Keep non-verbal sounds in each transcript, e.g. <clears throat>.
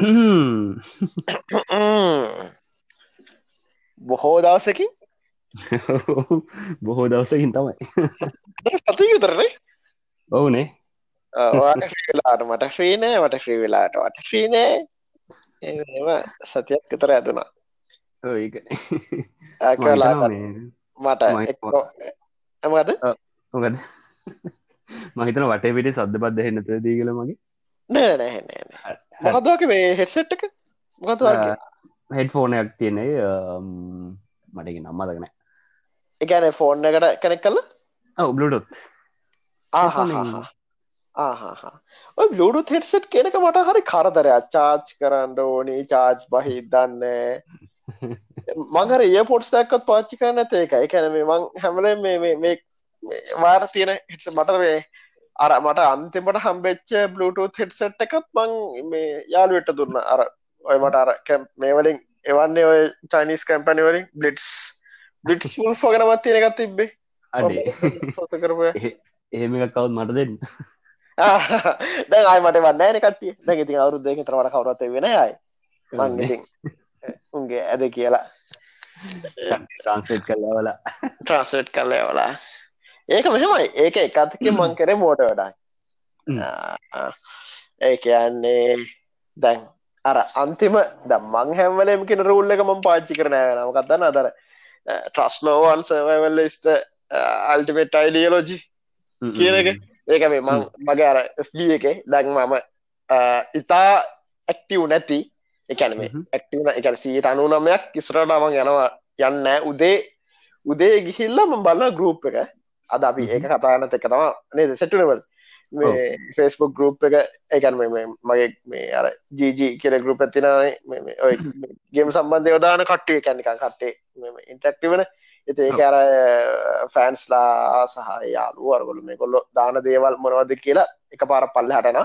<laughs> බොහෝ දවසකින්? <laughs> බොහෝ දවසකින් තමයි. පති යුතරනේ ඔවුනේ වෙලාට මට ශ්‍රීනෑ මට ශ්‍රී වෙලාට වට ශ්‍රීනෑ එම සතියක් විතර ඇතුනා ඇකලා මට ඇමද මොකද මහිතන වටේ පිටි සද්ධ පත් දෙහෙන්නත දීගල මගේ. නෑ නෑ මොකදක මේ හෙට්සෙට්ක මොකද වර්ග හෙඩ් ෆෝනයක් තියනෙ මටග නම්ම දකන එකන ෆෝන් එකට කනෙක් කල ඔබ්ලුටොත් ආහා ඔය බ්ලුඩු හෙට්සට් කෙනක මට හරි කරදර අච්චාච් කරන්න ඕනී චාච් බහි දන්න. <laughs> මංහර ඒ පොට්ස් දැක්කත් පාච්චි කරන්න ඒක එකැන මේ මං හැමල මේ වාර තියෙන හිට මට මේ අර මට අන්තිමට හම්බෙච්ච බ්ලුටූත් හෙට්සට් එකත් මං මේ යාලුවට දුන්න. අර ඔය මට අර කැම් මේවලින් එවන්නේ ඔය චයිනිස් කැම්පනි වලින් බ්ලිට්ස් බ්ලිට්ස් ල් ෆෝගෙනමත් තියෙන එකත් තිබ්බේ. අඩේ කරපු එහෙම එකක් කවුත් මට දෙන්න? දැන් ආය මට වන්න කටිය දැන් ඉතින් අවුරුදු දෙකකින් තරවට කවුරුත් වෙන අය මං ඉතින් උන්ගේ ඇද කියලා. ට්‍රන්ස්ලේට් කරලා වලා ට්‍රන්ස්ලේට් කරලා වලා ඒක මෙහෙමයි ඒක එකතකින් මං කරේ මෝට වඩා ඒ කියන්නේ දැන් අර අන්තිම දම්මං හැම්වලම කෙන රුල්ල එක මම පාච්චි කරන නම කතන්න අදර ට්‍රස්නෝවන් සවවල්ල ස්ට අල්ටිමේට් අයිඩියලෝජි කියන එක. ඒක මේ මං මගේ අර එක දැන් මම ඉතා ඇක්ටව් නැති. එකන මේ ඇක්ටව එක සීට අනු නමයක් ඉස්රට මං යනවා යන්න උදේ උදේ ගිහිල්ලම බලන්න ගරුප් එක අද අපි ඒක කතානත එක තම නේද? සෙට්ටනවල් මේ ෆෙස්බුක් ගරුප් එක එකන් මගේ මේ අර ජීජී කියර ගරුප ඇතින ඔය ගේම සම්බන්ධය දාන කට්ටිය. කැනිකන් කට්ටේ ඉන්ටක්ටි වෙන. එති ඒක අර ෆෑන්ස්ලා සහ යාලු අරගොලු මේ කොල්ලො දාන දේවල් මොනවද කියලා එක පාර පල්ල හටන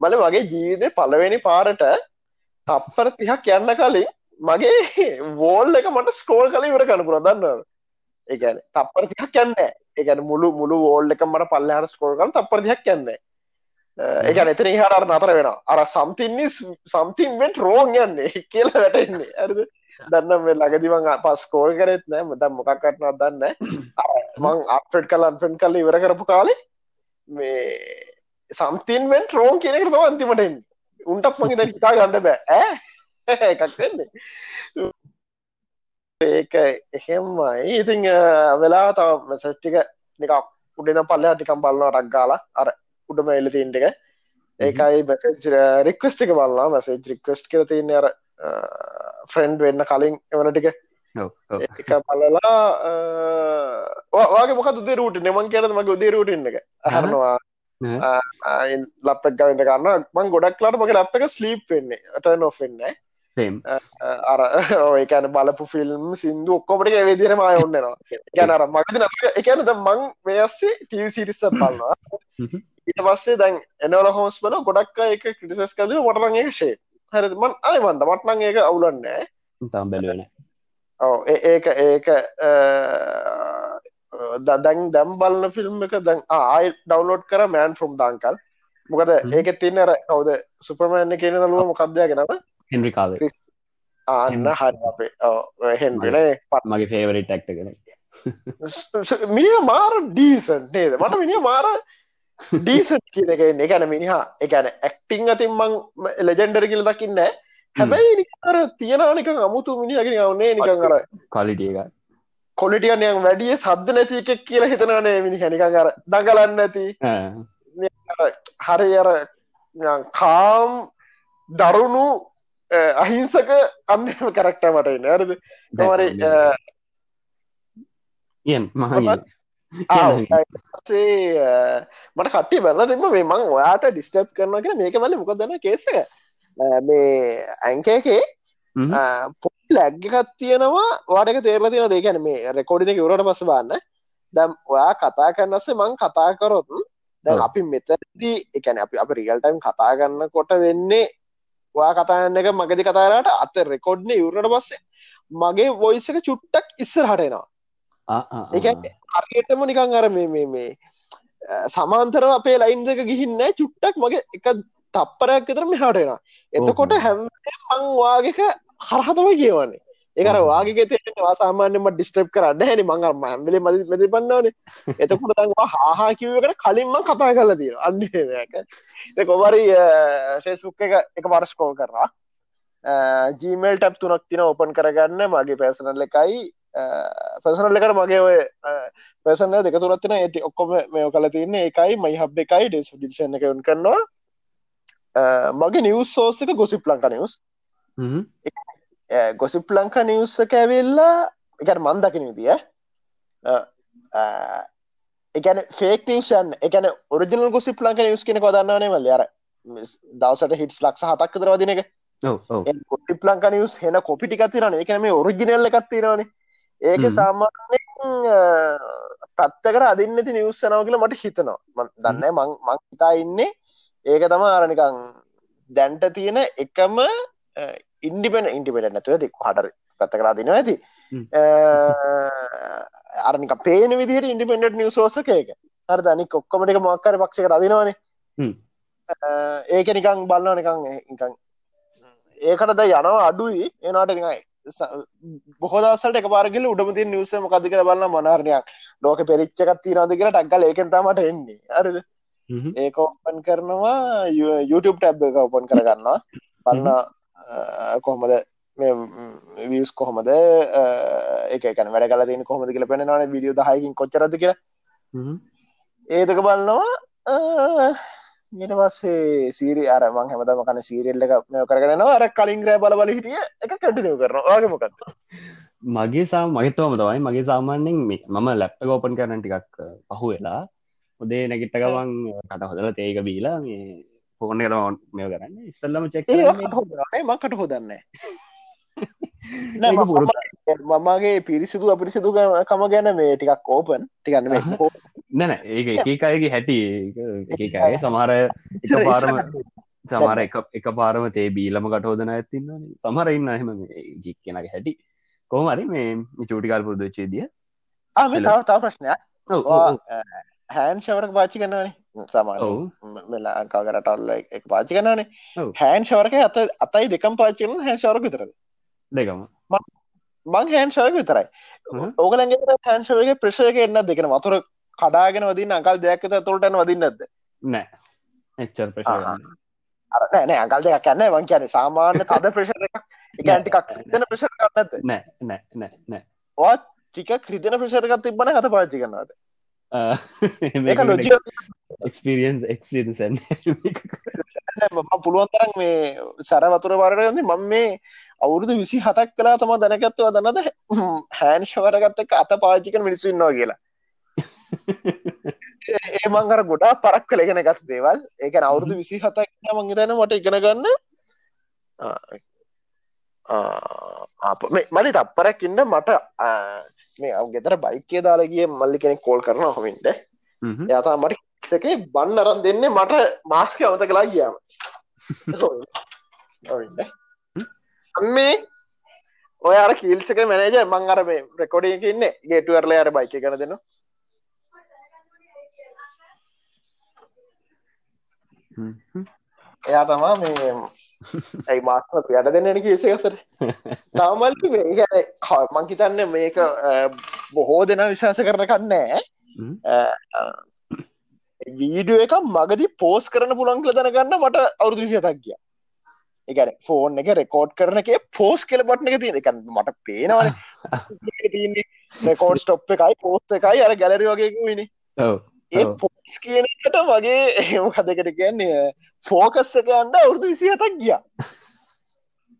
මල වගේ ජීවිතය පලවෙනි පාරට තප්පර තිහක් යන්න කලින් මගේ වෝල් එක මට ස්කෝල් කල ඉවර කනපුර දන්න ඒගැන තප්පර තිහක් යන්න එකන මුළු මුළු ෝල්ල එක මට පල්ලහට ස්කෝල්කන් තප්පරදියක් යන්න එක එතන හර නතර වෙන අර සම්තින්නේ සම්තින්ෙන්ට රෝන් යන්නේ <laughs> කියලා වැටෙන්නේ. ඇරද දන්න මේ ලගදිවන් පස් කෝල් කරෙත් නෑ. මද මොකක්කටනත් දන්න මං අපට කල අන්ෆෙන් කල ඉවර කරපු කාලේ මේ සම්තින්ෙන්ට රෝන් කියනකට තව අන්තිමටෙන් උන්ටත් මගේ ද හිතා ගන්න බෑ. ඈ? <laughs> එකක් වෙන්නේ ඒක එහෙමයි ඉතිං වෙලා තව මෙසස්ටික නිකක් උඩෙන පල්ල ටිකම් බලන්නටක් ගාලා. අර උඩම එල්ල තින්ටික ඒකයි රික්වස්ටික බලන්න මැසේජ් රික්වස්ට් කර තියන්න අර ෆ්‍රෙන්ඩ් වෙන්න කලින් එවන ටික. එක පලලා වාගේ මොක දුදේ රූට නෙමන් කියනද මගේ උදේ රූටන්න එක? හරනවා. ලප්පක් ගවිද කරන්න මං ගොඩක් ලාට මගේ ලප්ක ස්ලීප් වෙන්නේ. අට නොෆෙන්නේ <laughs> අර ඒකන බලපු ෆිල්ම් සිින්දු ඔක්කොමට වෙදිර මය ඔන්නනවා ගැනර මගති එකන ද මං වයස්සේ ටව සිරිස්සත් බලන්නවා ඊට පස්සේ දැන් එනවල හෝස් බල ගොඩක් එක ක්‍රටිසස් කද මටරගේ ශේ හරිමන් අයමන්ද මටනං ඒක අවුලන්නෑ තම් බැලුවන ඔව ඒක ඒක දදැන් දැම් බලන්න ෆිල්ම් එක දැන් ආයි ඩවලෝඩ් කර මෑන් ෆ්‍රම් දාංකල් මොකද ඒක තින්නර කවද සුපරමෑන්න කියන නලුව මොකක්දයගෙනව හෙන්රි කාව අන්න හරි අපේ. හෙන්රිනේ පත් මගේ ෆේවරි ටක්ට කන මිනි මාර ඩීසන් නේද? මට මිනි මාර ඩීසන් කියන එක එකන මිනිහා එකන ඇක්ටිං අතින් මං ලෙජෙන්ඩර කියල දකින්න හැබැයි නිකර තියෙනනික අමුතු මිනිහගෙන වන්නේ නිකං අර කලිටිය එක. කොලිටියනයන් වැඩිය සද්ද නැති එකක් කියලා හිතනනේ මිනි හැනිකං අර දඟලන්න ඇති හරි අර කාම් දරුණු අහිංසක අන්න කරක්ට මට නරද තමරි යන් මහ මට කට්ටි බැල දෙම මේ මං ඔයාට ඩිස්ටප් කරන කියෙන මේක බල මොකදන්න කේසක මේ ඇංකේකේ පො ලැග්ගකත් තියෙනවා වාටක තේරල තියෙන දෙකැන මේ රෙකෝඩින වරට පස බන්න දැම් ඔයා කතා කරන්නස්සේ මං කතා කරොත් දැන් අපි මෙතදී එකන අපි අප රියල්ටයිම් කතා ගන්න කොට වෙන්නේ වා කතාන්න එක මගදි කතාරට අත රෙකොඩ්න ඉවරට පස්සේ මගේ වොයිස එක චුට්ටක් ඉස්සර හටෙනවා එක හරියටම නිකං අර මේ මේ මේ සමාන්තර අපේ ලයින් දෙක ගිහින්න චුට්ටක් මගේ එක තප්පරයක් විතර මෙහාට එනවා. එතකොට. හැම මං වාගේක හරහතම කියවන්නේ ඒකර. වාගේ තේවා සාමාන්‍යම ඩිස්ට්‍රප් කරන්න හැනි. මං මැලි මද මැති පන්නවනේ එතකොට තඟවා හාහා කිවකට කලින්ම කතා කරලා තියෙන අන්නක කොබරි ෆෙස්බුක් එක එක පරස්කෝල් කරා. ජීමල් ටැප් තුනක් තින ඕපන් කරගන්න. මගේ පෑසනල් එකයි. පසනල් එකට මගේ ඔය පසන දෙක තුරත්තින ඇති ඔක්කොම මෙය කල තින්නේ එකයි මයි හබ් එකයි ඩෙස් ඩිෂන එකවුන් කරනවා. මගේ නිවස් සෝසක ගොසිප් ලංක නිවස් හ්ම්. ගොසිප් ලංකා නිවස්ස කැවෙල්ලා එකට මන් දකින විදිිය එකන ෆේක් නිවෂන් එකන ඔරිජිනල් ගොසිප් ලංක නිවස් කෙන කොදන්නවනේ මල්ල? අර දවසට හිටස් ලක්ෂ හතක් දර වදින එක. ගොසිප් ලංකා නිවස් හෙන කොපිටි තිරන එකන මේ ඔරිජිනල්ල එකත්තිරනේ ඒක හ්ම්. සාමාන්‍යෙන් පත්තකට අදින්න ති නිවස්සනාව කියල මට හිතනවා. දන්න මං මං හිතා ඉන්නේ. ඒක තම අරනිකං දැන්ට තියෙන එකම ඉන්ඩිපෙන ඉන්ටිපෙට නැතුව ති හටර පත්ත කරා දින ඇති. අරනික පේන විදිහට ඉන්ඩිපෙන්ඩට නිවසෝසක එක හර දනි කොක්කොමටික මොක්කර පක්ෂක රදිනවානේ. ඒක නිකං බලන්න නිකං නිකං ඒකට ද යනවා අඩුයි. ඒනාට නිකයි බොහෝදසට පාරගල උඩමති නිවස මොකද කර බලන්න මනාරණයක්. ලෝක පෙරිච්චකත් තිනද කියලා ටක්ගල ඒකෙන් තමට එන්නේ. අරද. ඒක ඔපන් කරනවා YouTube ටැබ් එක ඔපන් කරගන්නවා. පන්න කොහොමද? වියස් කොහොමද? එක කන වැඩ කල තින කොහොමද කියල පෙනවාන විඩියෝ දහයකින් කොච්චරද හ්ම්. ඒතක බලන්නවා ඊට පස්සේ සීරි අර මං හැමතම කන සීරියල්ල එක මෙ කරගෙනවා අර කලින් රෑ බල බල හිටිය එක කටිනිය කරනවා. වගේ මොකක්ද මගේ සා මගතවම තමයි මගේ සාමාන්‍යෙන් මම ලැප්ට ගෝපන් කරන ටිකක් පහු වෙලා උදේ නැගිට්ට ගවන් කට හොදල තේක බීලා මේ පොන්න කතම මෙය කරන්න? ඉස්සල්ලම චෙක් මකට හොදන්න මමගේ පිරිසිදු අපිරිසිදු කම ගැන මේ ටිකක් ඕපන් ටිකන්න මේ නැන ඒක එක අයගේ හැටි. එක අය සමහර <laughs> එක පාරම සමර එක එක පාරම තේ බීලම කටහෝදන ඇතින්න සමර ඉන්න එහෙම ගික් කෙනගේ හැටි. කොහමරි මේ චූටිකල් පුරදච්චේදිය ආ මේ තව තව ප්‍රශ්නයක්. හැන් ෂවරක පාචි කනවනේ සමාන මෙලා අංකාගරටල්ල එක පාචි කනනේ. හැන් ෂවරක අත අතයි දෙකම් පාචිකන හැ ෂවරක විතරද දෙකම. මං හැන් ෂවක විතරයි. ඕගලන්ගේ හැන්ශවගේ ප්‍රශයක එන්න දෙකෙන වතුර කඩාගෙන වදින්න අකල් දෙයක්ත තොලටන වදින්න ඇද නෑ. එච්චර් ප්‍රශ. නෑ. අකල් දෙයක් කන්න වන් කියන සාමාන්‍ය තද ප්‍රශර එකක්. එකන්ටිකක් තන ප්‍රශර කන්නද නෑ නෑ නෑ. නෑ ටික ක්‍රිතන ප්‍රශරකත් තිබන කත පාචි කන්නද එක්ස්පිරියන්ස් එක්ස්පිරසන් මම පුළුවන් තරන් මේ සැර වතුර වරයන්නේ මම මේ අවුරුදු විසි හතක් කලා තම දැනකත්ව දන්නද හැන් ශවරගත්ත එක අත පාචිකන මිනිස්සුන්නවා කියලා ඒ මංගර ගොඩා පරක් කළ ගෙන ගත් දේවල් ඒක අවුරුදු විසි හතක් මංගතන මට ඉගෙන ගන්න මලි තප්පරක් ඉන්න මට මේ අව ගෙතර බයිකේ දාලගිය මල්ලි කෙනෙක් කෝල් කරන හොමින්ට. යතා මට එකේ බන්න අරන් දෙන්නේ මට මාස්ක අමත කලා ගියාම. <laughs> මේ ඔය අර කීල්සක මැනජ මං අර මේ රෙකොඩියක ඉන්න. ගේටුවරල අර බයික කන දෙන්න එයා තමා මේ <laughs> ඇයි මාස්ම යට දෙන්නන කියසකසර තාමල් මේ මංකිතන්න මේක බොහෝ දෙන විශවාස කරන කන්නෑ වීඩියෝ එක මගදි පෝස් කරන පුළන්කල දැනගන්න මට අවුදු විසිතක් ගිය. එකන ෆෝන් එක රෙකෝඩ් කරන එක පෝස් කෙල බට්න එක තියෙන එක මට පේනවන. තියන්නේ රෙකෝඩ් ස්ටොප් එකයි පෝස්ත එකයි අර ගැලරි වගේ විනි ඒ ඔව්. එකට මගේ එම <laughs> කදකට කියන්නේ ෆෝකස් එක අන්ඩ අවුරදු විසි හතක් ගිය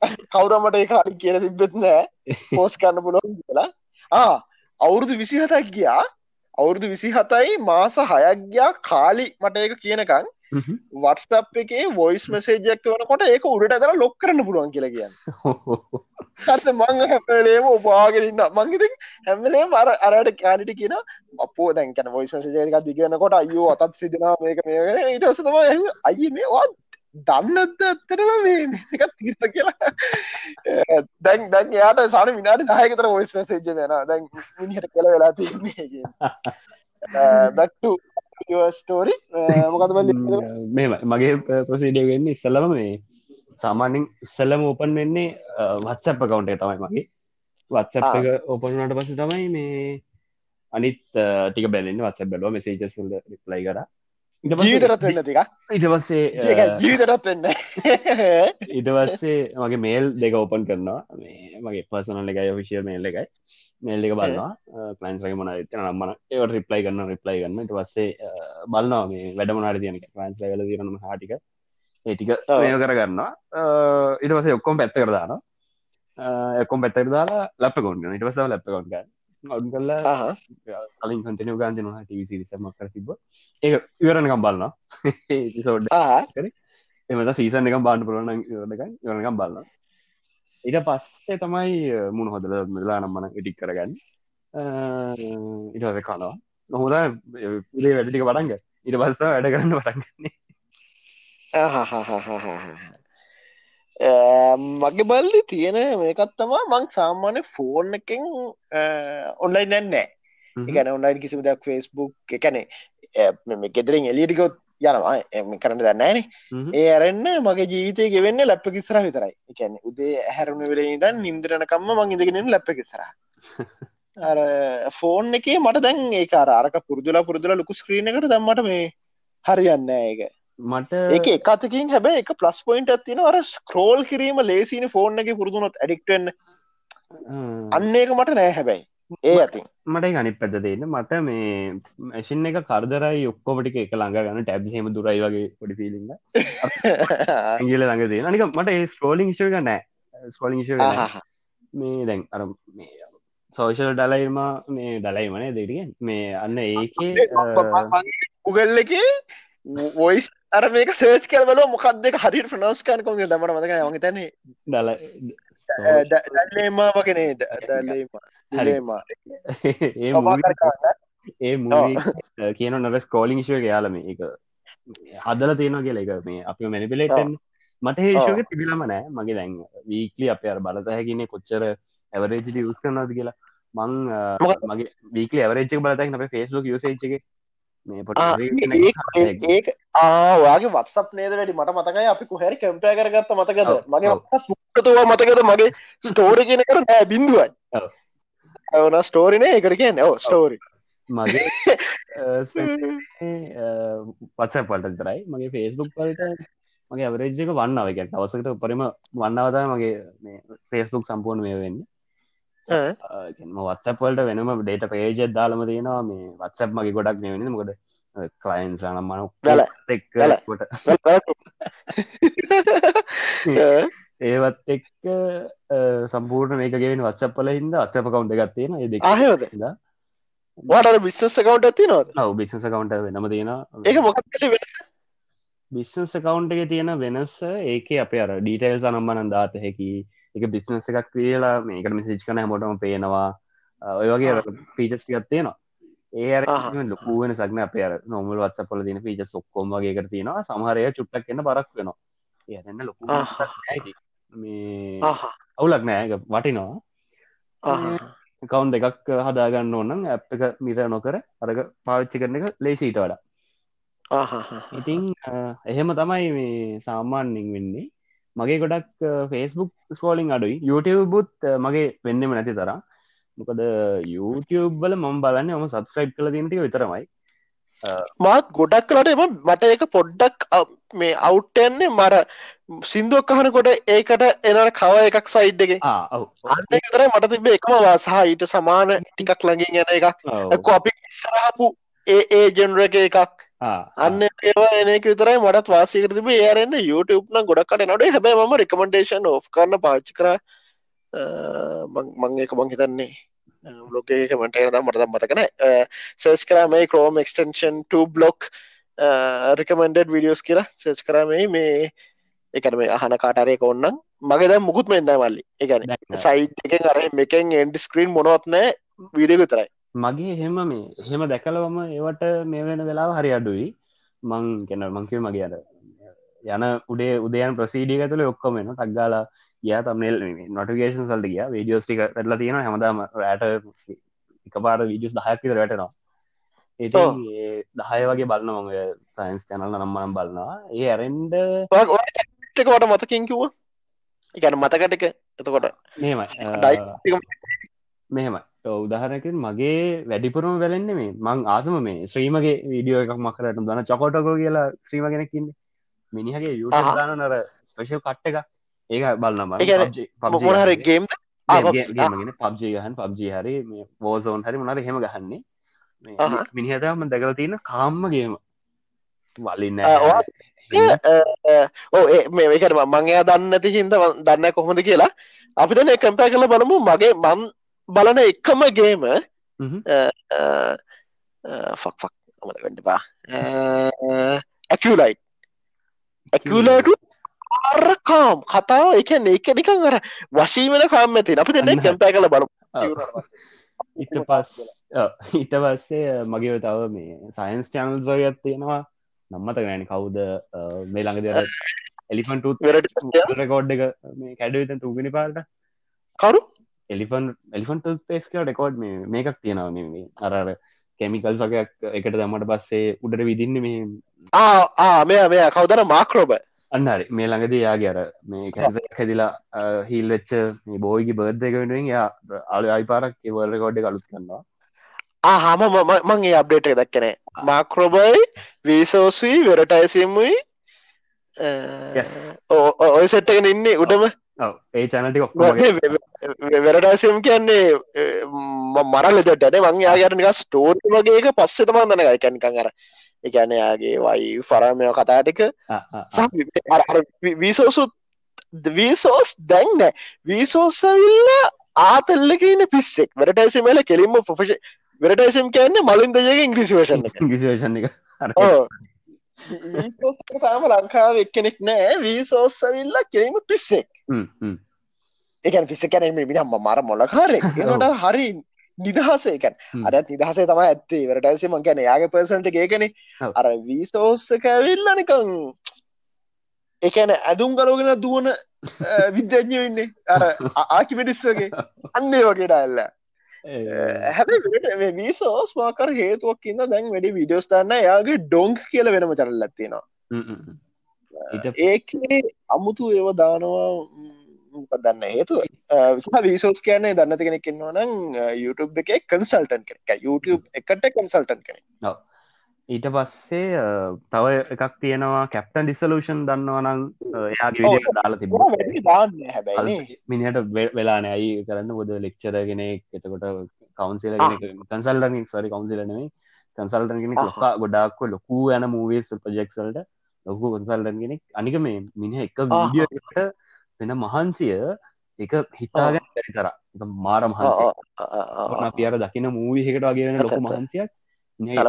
<laughs> කවුරමට කාලි කියල තිබෙත් නෑ. පෝස් කරන්න පුලොන් කියලා. ආ අවුරුදු විසි හතක් ගියා. අවුරුදු විසි හතයි මාස හයක් ගියා. කාලි මට ඒක කියනකං වටස්ටප් එකේ වොයිස් මසේජයක් වනකොට ඒක උඩට ඇදලා ලොක් කරන්න පුළුවන් කියලා කියන්න. හත මං හැපලේම උපාගෙනන්න මංගති හැමලේ මර අරට කාලිට කියන අපෝ දැන්කන වොයිස් මසේජයක දිගනකොට අයෝ අතත් ්‍රිදනා මේක මේ ඉටසතම අයි මේවා දන්නත්ද ඇත්තරම මේ එක තිීර්ත කියලා? <laughs> දැන් දැන් යාට සන විනාට දායකතර වොයිස් මසේජ වෙන දැන් මිනිහට කළ වෙලා තින්නේ බැක්ට <laughs> <laughs> ස්ටෝරි මොකද මෙම මගේ ප්‍රසිඩිය වෙන්න ඉස්සලම මේ සාමාන්‍යින් ඉස්සල්ලම ඕපන් වෙන්නේ වත්සප් කවුන්ටේ තමයි මගේ. වත්සප් එක ඕපනුනට පස තමයි මේ අනිත් ටික බැලන්න. වත්ස බැලුව මෙසේජස් රිප්ලයි කර. ජීවිතරත් වෙන්න තික ඉට පස්සේ ජීවිතරත් වෙන්න. ඉට පස්සේ මගේ මේල් දෙක ඕපන් කරනවා. මේ මගේ පසනල එකයි ඔෆිසිියල් මේල් එකයි මේල් එක බලන්නවා පලන්සක මොන නම්මන ඒවට රිප්ලයි කරන්න රිප්ලයි කරන්න ඉට පස්සේ බලන්නවා මේ වැඩමනාට තියනක පන්ස් ලල තිරන හටික ඒටික මේය කරගන්නවා ඉට පසේ ඔක්කොම් පැත්ත කරදාන එකොම් පැත්තර දාලා ලප කොන්ග ඉට පසව ලැප කොන්ග අවුන් කල්ලා කලින් කටන ගාන්තන ටවිසි සමක් කර තිබ ඒ ඉවරණකම් බලන්න සෝඩ් එමට සීසන් එක බාන්න පුරන යනකම් බලන්න ඊට පස්සේ තමයි මුණ හොදල මෙලා නම්මන ඉටික් කරගන්න. ඉටස කනවා. නොහොද පුදේ වැඩටික වඩන්ග ඉට පස්ස වැඩ කරන්න වටගන්නේ <laughs> මගේ බල්ලි තියෙන මේකත් තමා මං සාමාන්‍ය ෆෝන් එකෙන් ඔන්ලයින් නැන්නෑ එකන ඔන්ලයින් කිසිම දෙයක් ෆෙස්බුක් එකනේ මේ ගෙදරින් එලියටිකොත් යනවා. කරන්න දන්නෑන ඒ අරන්න මගේ ජීවිතය ගෙවෙන්න ලැප්ප කිස්සර විතරයි. එකැන උදේ හැරුණ වෙලේ දන් නින්දරනකම්ම මං ඉදගෙන ලැප්ප කිසර ෆෝන් එකේ මට දැන් ඒ අරක පුරදුලා පුරදුලා ලොකු ස්ක්‍රීනකට දම්මට මේ හරියන්න ඒක. මට ඒක එකතකින් හැබැ එක ප්ලස් පොයින්ට ඇතින අර ස්ක්‍රෝල් කිරීම ලේසින ෆෝන් එක පුරදුනොත් ඇඩික්ටෙන් අන්න ඒක මට නෑ හැබැයි ඒ ඇති. මට ගනි පැද දෙන්න මට මේ මැසින් එක කරදරයි ඔක්කොමටික එක ළඟ ගන්න ටැබ්සේම දුරයි වගේ පොඩි පිලින්න <laughs> ගල ළඟ දේ නික මට ඒ ස්කෝලිං ශය නෑ. ස්කෝලිං ශය මේ දැන් අර මේ සෝෂල් ඩලයිම මේ ඩලයි මනේ දෙරියෙන් මේ අන්න ඒකේ උගල්ල එක වොයිස් අර මේක සේච් කරවල මොකක් දෙක හරිට ප්‍රනෝස්කාන කොම දමට මතක වගේ තැන ඩල ඩල්ලේමා වගෙනේ ඩල්ලේමා ඒ ඒ කියන නර ස්කෝලිං ශය යාලම එක හදල තියෙන කියල එක මේ අපි මැනිපිලේටන් මට හේෂක තිබිලම නෑ. මගේ දැන් වීකලි අප අර බලත හැකිනේ කොච්චර ඇවරේජි යස් කරනද කියලා. මං මගේ වීකලි ඇවරේච් බලතක් අප ෆේස්බුක් යසේච්ගේ ඒ ආවාගේ වත්සප් නේද වැඩි? මට මතකයි අපි කොහැරි කැම්පය කරගත්ත මතකද? මගේ මුක්කතුවා මතකද? මගේ ස්ටෝරි කියන කර නෑ බින්දුවයි ඇවන ස්ටෝරිනේ එකට කියන්න. ඕ ස්ටෝරි මගේ පත්ස පලට තරයි මගේ ෆේස්බුක් පලට මගේ අවරේජ්ක වන්නාව එක අවසකට උපරිම වන්නවතයි මගේ ෆේස්බුක් සම්පූර්ණ මේ වෙන්න වත්සපල්ට වෙනම ඩේට පේජ දාලම තියෙනවා. මේ වත්සප් මගේ ගොඩක් නෙවෙන මොකද කලයින්ස් න මන එක්කොට. ඒවත් එක්ක <laughs> සම්පූර්ණ මේකගෙන වත්සපල හිද අත්සප කවුන්ට ගත්තියෙන ඒ ආහද වාට බිස්සස කවුන්ට ඇති ඔව බිස්සස කවුන්ට වෙනම තියෙන ඒක මොක බිස්සස කවුන්ට එක තියෙන වෙනස් ඒක අප අර ඩීටයිල් සනම්බනන් දාත හැකි එක බිස්නස එකක් කියලා මේකට මෙසිච් කන මොටම පේනවා. ඔය වගේ පීචස් ගත්තේනවා ඒ ලොකුවෙන සක්න අපේ නොමුල් වත්සපල තින පීච සොක්කොම් වගේ කර තියෙනවා. සමහරය චුට්ටක් එන්න පරක් වෙනවා. ඒන්න ලොකු මේ අවුලක් නෑ. වටිනවා. කවුන්් එකක් හදාගන්න ඕන්න ඇ් එක මිර නොකර අරග පාවිච්චි කරන එක ලේසිීට වඩා. ඉතිං එහෙම තමයි මේ සාමාන්‍යින් වෙන්නේ මගේ ගොඩක් ෆේස්බුක් ස්කෝලිං අඩුයි. YouTubeබුත් මගේ වෙන්නම නැති තරම්. මොකද YouTube බල මම බලන්න ම සබස්ක්‍රයිබ් කල තිනටිය විතරමයි. මාත් ගොඩක් කලට එම මට එක පොඩ්ඩක් මේ අවුට්ටයන්නේ මර සිින්දුවක් අහනකොට ඒකට එන කව එකක් සයිඩ් එක. අතර මට තිබේ එකම සහ ඊට සමාන ටිකක් ලඟින් යන එකක්. කොපි ඉස්සරහපු ඒ ඒ ජෙනර එක එකක් අන්න ඒවා එනක විතරයි මටත් වාසිකට තිබ ඒරන්න YouTube නම් ගොඩක්කට නොඩේ හැබයි ම රෙකමෙන්ඩේෂන් ෝ් කරන්න පාච්චි කර. මං ඒක මං හිතන්නේ. එක මට ද මට මතකන search කරමයි Chrome extension block recommended videos කියලා සර්ච් කරමයි මේ එකන මේ අහන කාටරයක ඔන්නම් මගේ දැ මුකුත් මෙන්න මල්ලි. එකන සයිට් එකෙන් අර මේකෙන් එන්ඩ ස්ක්‍රීන් මොනොත්නෑ වීඩිය විතරයි මගේ එහෙම මේ එහෙම දැකලවම ඒවට මේ වෙන වෙලාව හරි අඩුයි. මං කෙන මංකිව මගේ අර යන උඩේ උදයන් ප්‍රසීඩිය ඇතුළ ඔක්කොමෙන ටක්ගාලා ගිය තමනෙල් නොටිකේෂන් සල්ට ගිය. වීඩියෝස් ටික පැටලා තියෙන හැමදාම රෑට එක පාට විඩියස් දහයක් විතර වැටනවා. ඒ දහය වගේ බලන්න මම. සයින්ස් චැනල් නම්මනම් බලන්නවා ඒ ඇරෙන්ඩ කොට මතකින් කිව්ව? එකන මතකටක. එතකොට මෙමයි මෙහෙමයි. උදාහරනකින් මගේ වැඩිපුරම වැලෙන්නේ මේ මං ආසම මේ ශ්‍රීමගේ වීඩියෝ එකක් මකරට දන චකොටකෝ කියලා ශ්‍රීම කෙනෙක්කින්නේ මිනිහගේ යු දාන නර ස්පේෂල් කට්ට එක ඒක බලන්නම මොහර ගේම් ගෙන පබ්ජි ගහන් පබ්ජි හරි මේ වෝසෝන් හරි මොනර හෙම ගහන්නේ. මිනිහතම දැකල තියෙන කාම්මගේම වලින්න ඕ මේ එකට මංයා දන්නති හින්ද දන්න කොහොඳ කියලා. අපිටන කම්පෑ කළ බලමු. මගේ මන් බලන එකම ගේම ෆක් ෆක් අමට ගඩපා ඇකලයිට් ඇකලට අරකාම් කතාව එක එක නිකන් අර වශීමන කාම් ඇති අපි දෙන්න කැම්පෑ කළ බලු ඉට පස් ඊට පස්සේ මගේ තව මේ සයින්ස් චැනල් සොයත් තියෙනවා. නම්මත ගෑන කවුද මේ ළඟ දෙර එලිෆන්ට රකෝඩ් එක මේ කැඩවිත තුගනි පාට කරු එලිෆන් එලිෆන්ට පේස්ක ඩෙකෝඩ් මේකක් තියෙනවා මේ අරර කෙමිකල් සකයක් එකට දමට පස්සේ උඩට විදින්න මේ ආ මෙය මෙය. කවදර මාක්‍රෝබ අන්නරි මේ ළඟද යාගේ අර මේ හැදිලා හිල් වෙච්ච මේ බෝයිගි බර්ධ එක වෙනුවෙන් යා අලු අයිපාරක් වර්ල කෝඩ්ඩ කලුත් කරන්නවා ආහම මංගේ අප්ඩේට දක්කනේ මාක්‍රෝබයි වීසෝසී වෙරටයිසිම්මයි ඔය සෙට්ටගෙන ඉන්නේ උඩම ඒ චනටි වෙරටයිසිම් කියන්නේ මරල දෙටන මං යාගරනික ස්ටෝට් වගේක පස්සෙ තමන්දන එකැනිකං අර එකැනයාගේ වයි ෆරමය කතාටික වීසෝසුත් වීසෝස් දැන්න වීසෝස්සවිල්ල ආතල්ලකන්න පිස්සෙක් වෙරටයිසිමල කෙලින්ම පොෆෂ වෙරටයිසම් කියන්නේ මලින් දයක ඉංග්‍රිසිවේෂන් ඉංග්‍රිසිවේෂන් එක. තාම ලංකාව එක්කෙනෙක් නෑ වීසෝස්සවිල්ල කෙරීම පිස්සෙක් එකන පිස්ස කැනෙම මිනිහම්ම මර මොලකාරෙක් එනට හරි <laughs> නිදහසේකන් අරත් නිදහසේ තම ඇත්තේ. වරටයිසම ගැන යාගේ පර්සන්ට ඒකන. අර වීසෝස්සක ඇවිල්ලනිකං එකන ඇදුම් ගලෝගෙන දුවන <laughs> විද්‍යඥ වෙන්නේ අර <laughs> ආකිමිටිස්සගේ අන්නේ වගේට ඇල්ල. හැබ වීසෝස් මාකර හේතුවක් ඉන්න දැන් වැඩි විඩියෝස් දන්න යාගේ ඩොංක් කියල වෙනම චරල් ඇත්තිනවා ඒක අමුතු ඒව දානවා දන්න හේතු වීසෝස් කියන්නේ දන්න කෙනෙක් කින්නවා නම් YouTube එක කන්සල්ටන් කෙනෙක්. YouTube එකට කන්සල්ටන් කෙනෙ ඊට පස්සේ තව එකක් තියෙනවා කැප්ටන් ඩිසලූෂන් දන්නවනං එයාගේ විඩිය දාලා තිබ මිනිහට වෙලාන ඇයි කරන්න බොද ලෙක්චර කෙනෙක් එතකොට කවන්සිල කන්සල්ටන් සරි කවන්සිලනේ කන්සල්ටන් කෙනෙක් ලොකා ගොඩක්ව ලොකු යන මූවේස් ප්‍රජෙක්සල්ට ලොකු කන්සල්ටන් කෙනෙක්. අනික මේ මිනිහ එක වීඩියෝට වෙන මහන්සිය එක හිතාගෙන බැරි තර මාර මහන්සිය පියර දකින මූවිහකට වගේ වෙන ලොකු <laughs> මහන්සියක්.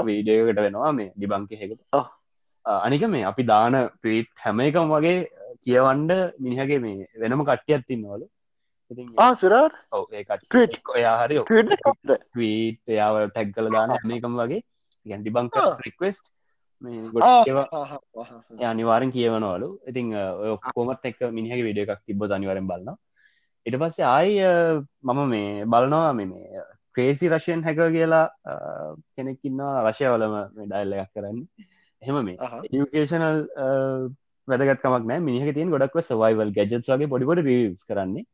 වීඩියෝකට වෙනවා මේ ඩිබංක හෙකට අනික මේ අපි දාන පීට් හැම එකම් වගේ කියවන්ඩ මිනිහගේ මේ වෙනම කට්ටියත් තින්නවලු ආසරට ඔයා හරි වීට එයාව ටැක් කල දාන හැමකම් වගේ. ගැන් ඩිබංක රික්වෙස්ට අනිවාරෙන් කියවනවලු ඉතින් ඔක්කොමත් එක් මිනිහගේ විඩිය එකක් තිබ අනිවරෙන් බලන්න ඉට පස්සේ ආයි මම මේ බලනවා මේ ක්‍රේසි රශයෙන් හැක කියලා කෙනෙක්කින්නවා රශයවලම ඩයිල්ල එකක් කරන්න. එහෙම මේ ඒකේෂනල් වැදගත්කමක් නෑ. මිනිහ තින් ගොඩක්ව සවයිවල් ගැජත් වගේ පොඩිකොට රීස් කරන්නේ.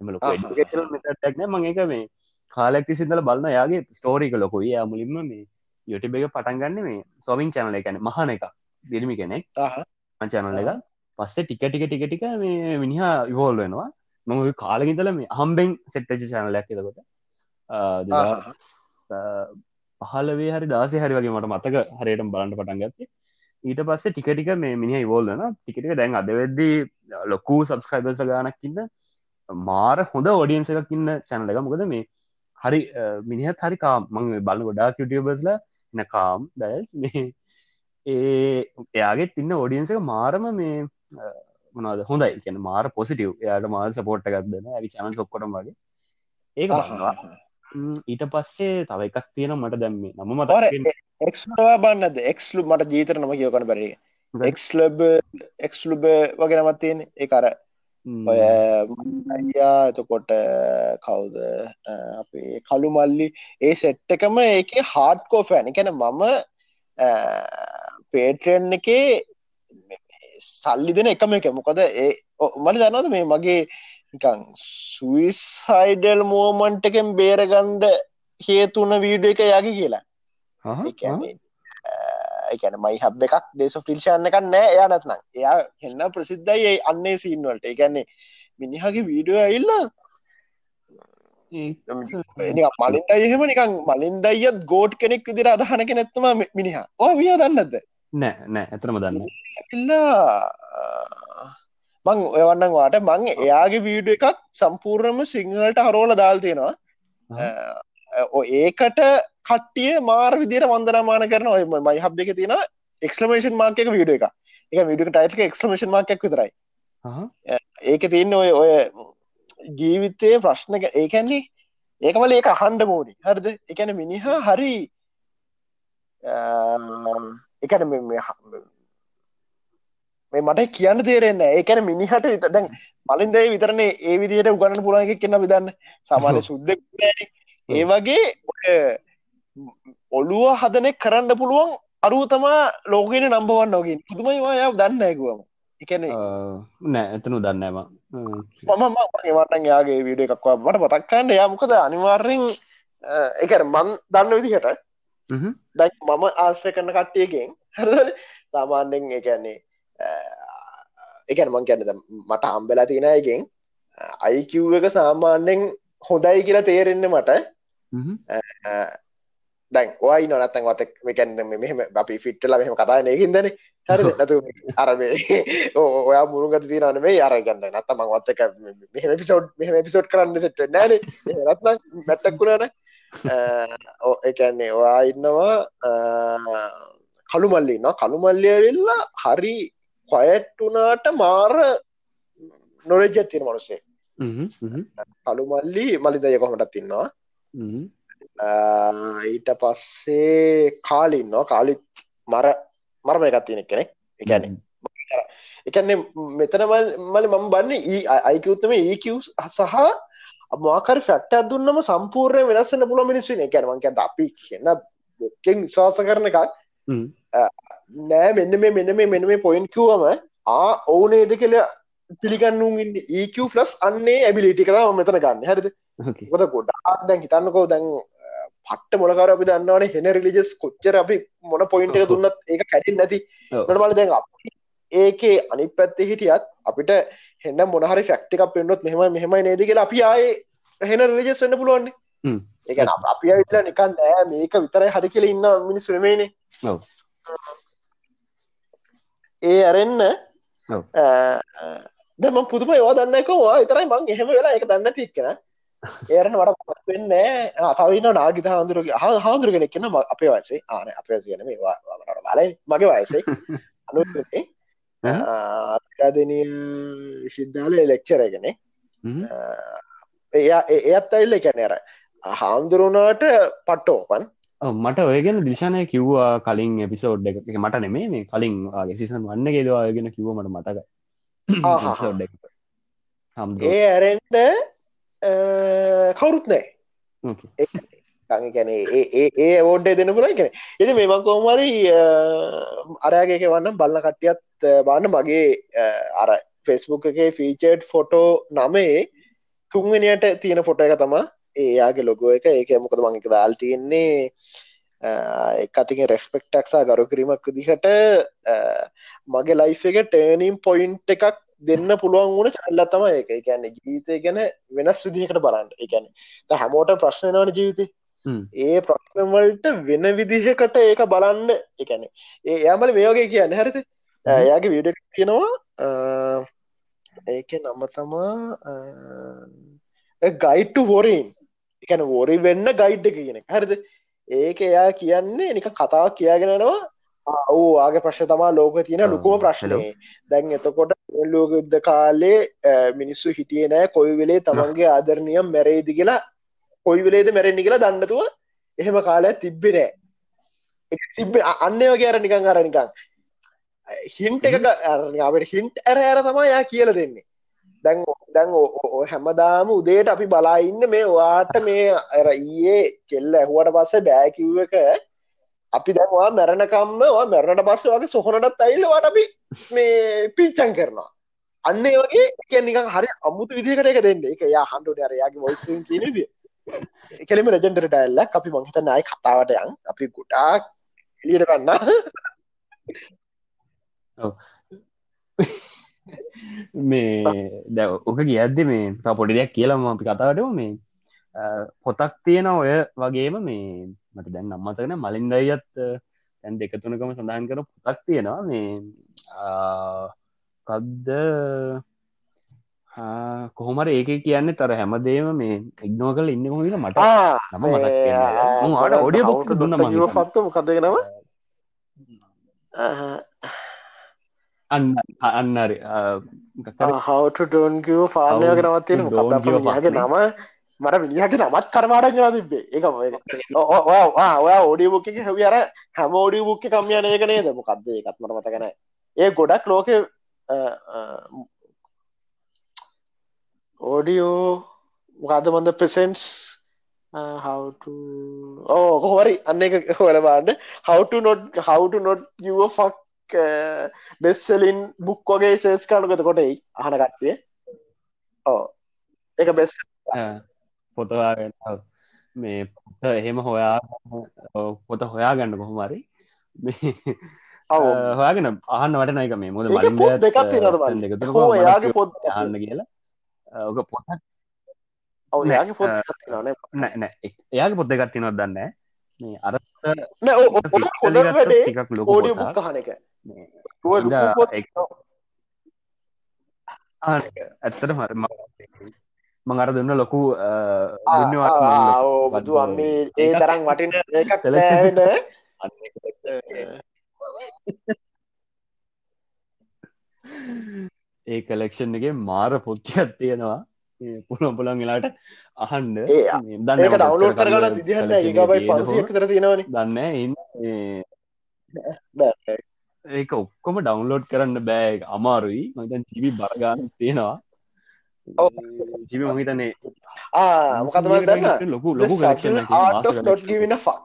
එම ලොක ටක්න මං එක මේ කාලෙක්ති සිදල බලන්න යාගේ ස්ටෝරික ලොකොයි. යා මුලින්ම මේ යොටිබ එක පටන්ගන්න මේ සොවින් චැනල එකන මහන එක දිරිමි කෙනෙක්. චැනල එක පස්සේ ටික ටික ටික ටික මේ මිනිහා ඉවෝල් වෙනවා. මම කාලගිතල මේ හම්බෙන් සෙට්ටච චැනලයක් එතකොට. පහලවේ හරි දාසේ හරි වගේ මට මතක හරියට බලන්න පටන් ගත්තේ. ඊට පස්සේ ටිකටික මේ මිනි ඉවෝල්ලන ටිකට දැන් අද වෙද්දී ලොකු සබස්ක්‍රයිබර්ස ගානක්කින්න මාර හොඳ ෝඩියන්ස එකක් ඉන්න චැනලක මොකද මේ හරි මිනිහත් හරි කාම් බලන්න ගොඩා කිටියබස්ල එන කාම් දැස් මේ <laughs> ඒ එයාගේ තින්න ෝඩියන්ස එක මාරම මේ මොනද හොඳයි. කියන මාර පොසිටව් එයාට මාර සපෝට් ගත්දන ඇි චනල් සොක්කොටම වගේ. ඒක ඊට පස්සේ තව එකක් තියෙන මට දැම්මේ නම මත එක්වා බන්නද? එක්ලු මට ජීතර නම කියෝකන බැරි. එක්ලබ එක්ලුබ වගේ නමත් තියෙන ඒ අර ඔය අයියා එතකොට කවුද? අපේ කළු මල්ලි ඒ සෙට්ට එකම ඒක හාඩ්කෝ ෆෑන එකැන මම පේටරෙන් එකේ සල්ලි දෙන එකම එක. මොකද ඒ මට දන්නවද මේ මගේ නිකං සුවිසයිඩල් මෝමන්ට එකෙන් බේරගණ්ඩ හේතුන වීඩ එක යගේ කියලා එකන මයි හබ් එකක් දේශ ෆිල්ෂයන්න එකක් නෑ. එයා නැත්නම්. එයා හෙන්න ප්‍රසිද්ධයි ඒ අන්නේ සීන්වලට එකන්නේ මිනිහගේ වීඩියෝ ඇල්ල මලින්ද එහෙම නිකං මලින්ද අයත් ගෝඩ් කෙනෙක් විදිර අදහනක නැත්තම මිනිහා ඕ මිය දන්නද නෑ. නෑ. ඇතරම දන්න එල්ලා මං ඔයවන්නන් වාට මං එයාගේ වීඩ එකක් සම්පූර්ණම සිංහලට හරෝල දාල් තියෙනවා ඒකට කට්ටිය මාර් විදිර වන්දනමාන කරන ඔය මයි හබ් එක තියෙන එක්ස්ලමේෂන් මාර්ක එක වීඩ එක එක විඩික ටයිල්ක එක්ස්ලමේෂන් මාර්කක් විතරයි ඒක තියන්න ඔය ඔය ජීවිතය ප්‍රශ්න ඒකැන්නේ ඒකමල ඒක හන්ඩ මෝඩි හරිද? එකන මිනිහා හරි එකන මේ මට කියන්න තේරෙන්න ඒකන මිනිහට විත දැන් මලින්දේ විතරන්නේ ඒ විදියට උගන්න එක කියන්න විදන්න සමාන සුද්ද ඒ වගේ ඔළුව හදනෙ කරන්න පුළුවන් අරු තමා ලෝකෙන නම්බවන් නොගින් පුදුමයි වාය දන්න ඇකුවම එකන නෑ ඇතනු දන්නෑම මම වටන් යාගේ වීඩ එකක්වා මට පතක්කන්න යාමකද අනිවාර්යෙන් එකර මන් දන්න විදිහට දැ මම ආශ්‍රය කරන කට්ටියකින් හර සාමාන්‍යෙන් එකන්නේ එකන මං කියන්නද මට හම්බෙලා තියෙනයගෙන් අයිකිව් එක සාමාන්‍යෙන් හොඳයි කියලා තේරෙන්න මට දැන් ඔයි නොනත්තන් වත මේකැන්න මෙහම අපි ෆිට්ටල මෙහම කතා නයකින්දන හරි නැතු අරබේ ඔයා මුරුගත තිරන මේ අරගන්න නත්ත මං වත්තක මෙහම පිසෝඩ් මෙහම පිසෝඩ් කරන්න සෙට නෑන රත්න මැත්තක්කුණන ඕ එකන්නේ ඔයා ඉන්නවා කළු මල්ලි න කළු මල්ලිය වෙල්ලා හරි කොයට්ටුනාට මාර නොරෙජ්ජත් තියෙන මනුසේ කළු මල්ලි මලිදය කොහොටත් ඉන්නවා ඊට පස්සේ කාලින්නවා කාලිත් මර මරම එකත් තියෙනෙක් කෙනෙක්. එකැනෙ එකන්නේ මෙතන මල මම බන්න අයිකවත්තම ඒකව සහ මොකර ෆැක්ට දුන්නම සම්පූර්ය වෙනස්සන්න පුළ මිනිස්වන එකැනවන්කැ අපි කියන්න බොක්කෙන් විශවාස කරන එකක්. නෑ මෙන්න මේ මෙන්න මේ මෙන්න මේ පොයින්් කිව්වම ආ ඕනේද කියලා පිළිගන්නුම් ඒක ලස් අන්නේ ඇබිලිටි කලා මෙතන ගන්න. හැරද? ොද ගොඩා දැන් හිතන්නකෝ දැන් පට්ට මොලකර අපි දන්නවනේ හෙන රිලිජස් කොච්චර අපි මොන පොයින්ට එක දුන්නත් ඒක කැටින් නැති. නමල දැන් ඒකේ අනි පැත්තේ හිටියත් අපිට හෙන්න මොනහරි ෆැක්ටිකක් පෙන්න්නොත් මෙහම මෙහමයි නේද කියලා අපි ආයේ හෙන රිලිජස් වන්න පුළුවන්නේ. ඒක අපි විතර නිකන් නෑ මේක විතරයි හරි කියල ඉන්න මිනිස් වෙමේනේ ඒ අරෙන්න දම පුදුම යවා දන්නකවා විතරයි මං එහෙම වෙලා එක දන්න තික්කෙන ඒරන වට පත්වෙන්න අතවන්න නාගිත හාදුරගේ හ හාදුරගෙන එක්කන්න අපේ වයසේ. ආන අපේ කියන මේවා බලයි මගේ වයසේ. අනුේ අත්කාදනය විශිද්ධාල ලෙක්චරගෙන එයා එයත් අයිල්ල කැනර හාමුදුරුණාට පට්ටෝපන් මට ඔයගෙන දිශානය කිව්වා කලින් එපිසෝඩ් එක මට නෙමේ මේ කලින් සිසන් වන්න ගෙදවාගෙන කිව්වමට මතක <clears throat> ඒ ඇරෙන්ට කවුරුත් නෑ ගැන ඒ ඕඩ්ඩේ දෙන්න පුලයි කෙන එති මේමං කෝමරි අරයාගේක වන්න බලන්න කට්ටියත් බාන්න මගේ අර ෆෙස්බුක් එකේ ෆීචර්ඩ් ෆොටෝ නමේ තුන්වෙනියට තියෙන ෆොට එක තමා ඒයාගේ ලොගෝ එක. ඒක මොකද මංක දාල් තියෙන්නේ එක අතික රෙස්පෙක්ටක්සා ගරු කිරීමක් දිහට මගේ ලයිෆ් එක ටර්නීම් පොයින්් එකක් දෙන්න පුළුවන් වුණ චල්ල තම ඒක. එකන්න ජීවිතය ගැන වෙනස් විදිහකට බලන්න. එකන හැමෝට ප්‍රශ්නනවන ජීවිතය ඒ ප්‍රශ්නවලට වෙන විදිහකට ඒක බලන්න. එකන ඒ යමල මේෝගේ කියන්න. හරිත එයාගේ විඩ තියෙනවා. ඒක නම තමා ගයිට්ට හොරීන් එකන වෝරි වෙන්න ගයිඩ් එක කියන හරිද ඒක එයා කියන්නේ නික කතාව කියාගෙනනවා ඔවු ආගේ ප්‍රශ්න තමා ලෝක තියෙන ලොකුම ප්‍රශ්නය දැන් එතකොට ලෝක යුද්ධ කාලේ මිනිස්සු හිටිය නෑ කොයි වෙලේ තමන්ගේ ආදරණියම් මැරේදි කියලා කොයි වෙලේද මැරෙන්ඩි කියලා දන්නතුව එහෙම කාලයක් තිබ්බෙ නෑ. තිබ අන්න වගේ අර නිකං අර නිකං හින්ට එක අපට හින්ට ඇර ඇර තමා යා කියල දෙන්නේ දැන් දැන් හැමදාම උදේට අපි බලා ඉන්න මේ වාට මේ අර ඊයේ කෙල්ල ඇහුවට පස්සේ බෑකිව් එක අපි දැන්වා මැරණකම්ම මැරණට පස්ස වගේ සොහොනටත් අයිල්ලවාට අපි මේ පිච්චන් කරනවා. අන්න වගේ එක නිකන් හරි අමුතු විදිකට එක දෙන්න. එක යා හන්ඩුට අරයාගේ වොයිසින් කියනද එකලෙම රජෙන්ටට ඇල්ල අපි මංහිත නයි කතාවට යන්. අපි ගුටාක් එලියට කන්න මේ දැ ඕක කියද්දි මේ පොඩි දෙයක් කියලම අපි කතාවටම මේ පොතක් තියෙන ඔය වගේම මේ මට දැන් අම්මතගෙන මලින් දයිත් තැන් දෙක තුනකම සඳහන් කර පොතක් තියෙනවා. මේ කද්ද කොහොමර ඒක කියන්න තර හැමදේම මේ ඉක්නෝ කල ඉන්න කොමිට මට නම මට ඔඩිය බොක් දුන්න ම පත්ත මොකදගෙනව අන්න අන්නරි හවට ඩෝන්කිව ෆාර්ණයක නවත්තින ගේ නම. මට විනිහට නමත් කරවාඩ වා තිබේ එක ඔයා ඕඩිය බුක්ක හැවි අර හැම ෝඩිය බුක්ක කම්යනය කනේ ද මොකක්ද එකත් මට මතකන ඒ ගොඩක් ලෝක ඕඩියෝ මොකද මොන්ද ප්‍රසෙන්ස් හවට ඕ කොහොරි අන්න එක හොලබාන්න හවට නොට හවට නොට ෆක් බෙස්සලින් බුක් වගේ සේස් කානුකත කොටයි අහන කට්ටිය. ඕ එක බෙස් පොතවාගෙන මේ පොත එහෙම හොයා පොත හොයා ගන්න කොහොමරි හොයාගෙන අහන්න වටන එක මේ මුද මලින් දෙකත් යාගේ පොත් අහන්න කියලා. ඕක පොත ඔයාගේ පොත් නෑ. එයාගේ පොත් දෙකත් තිනොත් දන්න මේ අර ටිකක් ලොක හන එක. ඇත්තට මර මං අර දුන්න ලොකු බදු අම්මේ ඒ තරම් වටින එකක් ලෑවෙන <laughs> ඒ කලෙක්ෂන් එක මාර පොච්චියක් තියෙනවා පුළොම් පුළන් වෙලාට අහන්න. දන්න ඩවලෝඩ් කරගන්න තිදිහන්න ඒකබයි පන්සිය තර තියෙනවන. දන්න ඒක ඔක්කොම ඩවන්ලෝඩ් කරන්න බෑ. අමාරුයි. මතන් චිවි බරගාන තියෙනවා. ජිවි මහිතනේ මොකතමල් දන්න ලොකු ලොකු giving a fuck.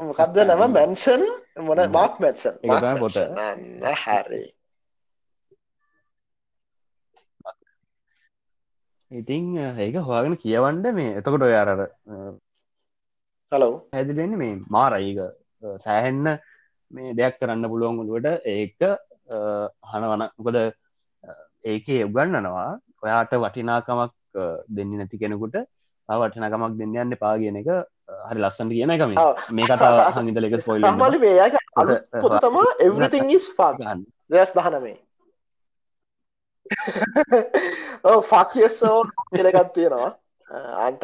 මොකක්ද නම? මැන්සන් මොන? මාක් මැත්සන් පොත. හැරි ඉතිං ඒක හොයාගෙන කියවන්ඩ මේ. එතකොට ඔය අරර හලෝ හැදිලෙන්නේ මේ මාරයික සෑහෙන්න මේ දෙයක් කරන්න පුළුවන්ගුළුවට ඒක හනවන මොකද ඒකේ උගන්නනවා ඔයාට වටිනාකමක් දෙන්න නැති කෙනෙකුට වටිනකමක් දෙන්න යන්න පාගෙන එක හරි ලස්සන්ට කියන එකම මේ. කතා සංගිතල එක පොයිල් තමා එවරිතිං ඉස් පාගන්න රැස් දහනමේ <laughs> ෆක්යසෝ කෙලගත් තියෙනවා. අන්ට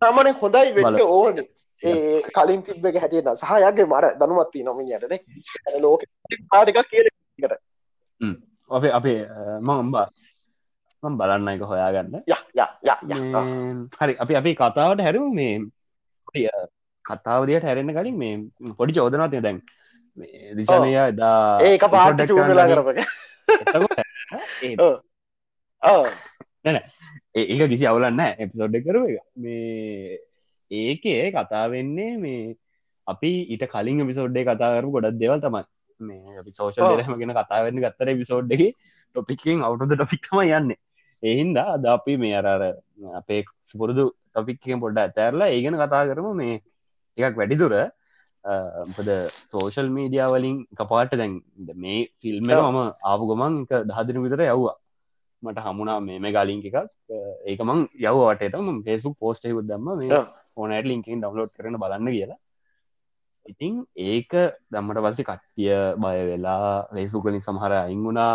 තමන හොඳයි වෙට ඕන. ඒ කලින් තිබ්බ එක හැටියට සහයගේ මර දනුවත්ති නොමිනියටද ලෝක පාටික කියකට අපේ අපේ මංම්බා මම් බලන්න එක හොයාගන්න. හරි. අපි අපි කතාවට හැරු මේ කතාවදියට හැරෙන්න්න කලින් මේ පොඩි චෝදනවතය දැන් දිශනය එදා ඒක පාට ලා කරපක <laughs> නැන ඒක කිසි අවුලන්න එපිසෝඩ් කරුව එක. මේ ඒකේ කතා වෙන්නේ මේ අපි ඊට කලින් විසෝඩ්ඩේ කතාකරු ගොඩක් දෙවල් තමයි. මේ අපි සෝෂල් දෙරහම ගෙන කතාවෙන්න ගත්තර විසෝඩ්ඩගේ ටොපිකින් අවුද ටොපික්ම යන්න. එහින්දා අද අපි මේ අරර අපේ සුපුරුදු ටොපික්කෙන් පොඩ්ඩ ඇතැරලා ඒගෙන කතා කරම. මේ එකක් වැඩිදුර පද සෝෂල් මීඩියා වලින් කපාට දැන් මේ ෆිල්ම් මම ආපු ගමන් එක දහදින විතර යව්වා. මට හමුණා මේ ගලින්ක එකක්. ඒකමං යව්වටටම ෆෙස්බුක් පෝස්ටේ දම්ම මේ ෆෝනට ලින්කින් ඩවලෝඩ් කරන බලන්න කියලා. ඉතිං ඒක දම්මට පස්සේ කට්ටිය බය වෙලා ලේස්බුකලින් සමහර අයිංගුණා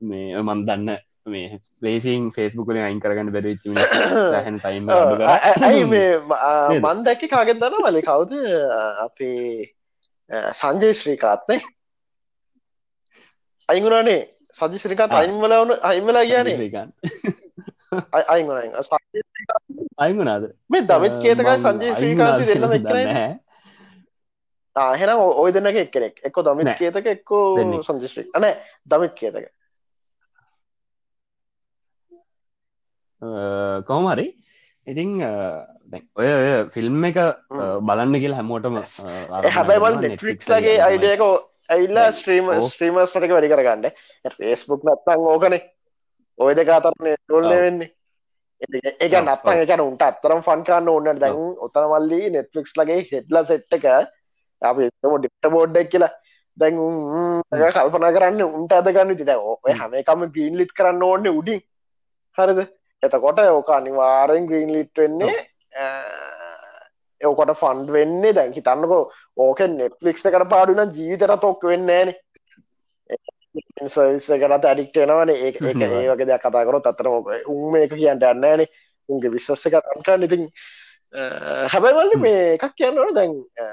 මේ මන් දන්න මේ ලේසින් ෆෙස්බුකලින් අයින් කරගන්න බැරි <coughs> හැන ටයිම් ඇයි මේ <coughs> මන් දැක්ක කාගෙන් දන්න වලි කවුද? අපේ සංජය ශ්‍රීකාත්නේ අයිගුණනේ සජි ශ්‍රිකාත් අයින්වල වුණ අයිමලා කියන්නේ අයිගුණ අයිගුණාද මේ දමත් කේතකයි සංජය ශ්‍රීකාන්ති දෙන්නම එක්කර ආහෙන ඔය දෙන්නක එක්කෙනෙක්. එක්ක දමිත්. කේතක එක්කෝ. සංජිශ්‍රී අනෑ දමිත් කේතක කොහමරි ඉතිං ඔය ෆිල්ම් එක. බලන්න කියලා හැමෝටම හැබැයිබල් නෙට්ෆික්ස් ලගේ අයිඩියක ඇල්ලා ස්ත්‍රීම ඔව්. ස්ත්‍රීමස් ටක වැඩි කරගන්න. ෆේස්බුක් නත්තං ඕකනේ. ඔය දෙක අතරන්නේ ඔව්. වෙන්නේ. ඔව්, නත්තන් ඔව්. එක උන්ට අත්තරම් ෆන් කාන්න ඕන්න දැන් ඔතන මල්ලි නෙට්ලික්ස් ලගේ හෙඩ්ල සෙට් එක අපි ඩික්ට බෝඩ්ඩක් කියලා. දැන් කල්පනා කරන්න උන්ට අදගන්න තිද ඔය හැම එකම ග්‍රීන් ලිට් කරන්න ඕන්න උඩින්. හරිද එතකොට ඕක අනිවාරෙන් ග්‍රීන් ලිට් වෙන්නේ ඒකොට ෆන්ඩ් වෙන්නේ දැන් හිතන්නකෝ ඕක නෙට්ලික්ස් එකට පාඩුන ජීවිතර තොක් වෙන්න ෑන සවිස කරත් ඇඩික්ට වෙනවන. ඒ ඒ වගේ දෙයක් කතා කරොත් අතර උන් මේක කියන්නට යන්නෑන උන්ගේ විශ්වස්ස කරන්න. ඉතින් හැබැවල්ල මේ එකක් කියන්නවන දැන් අ,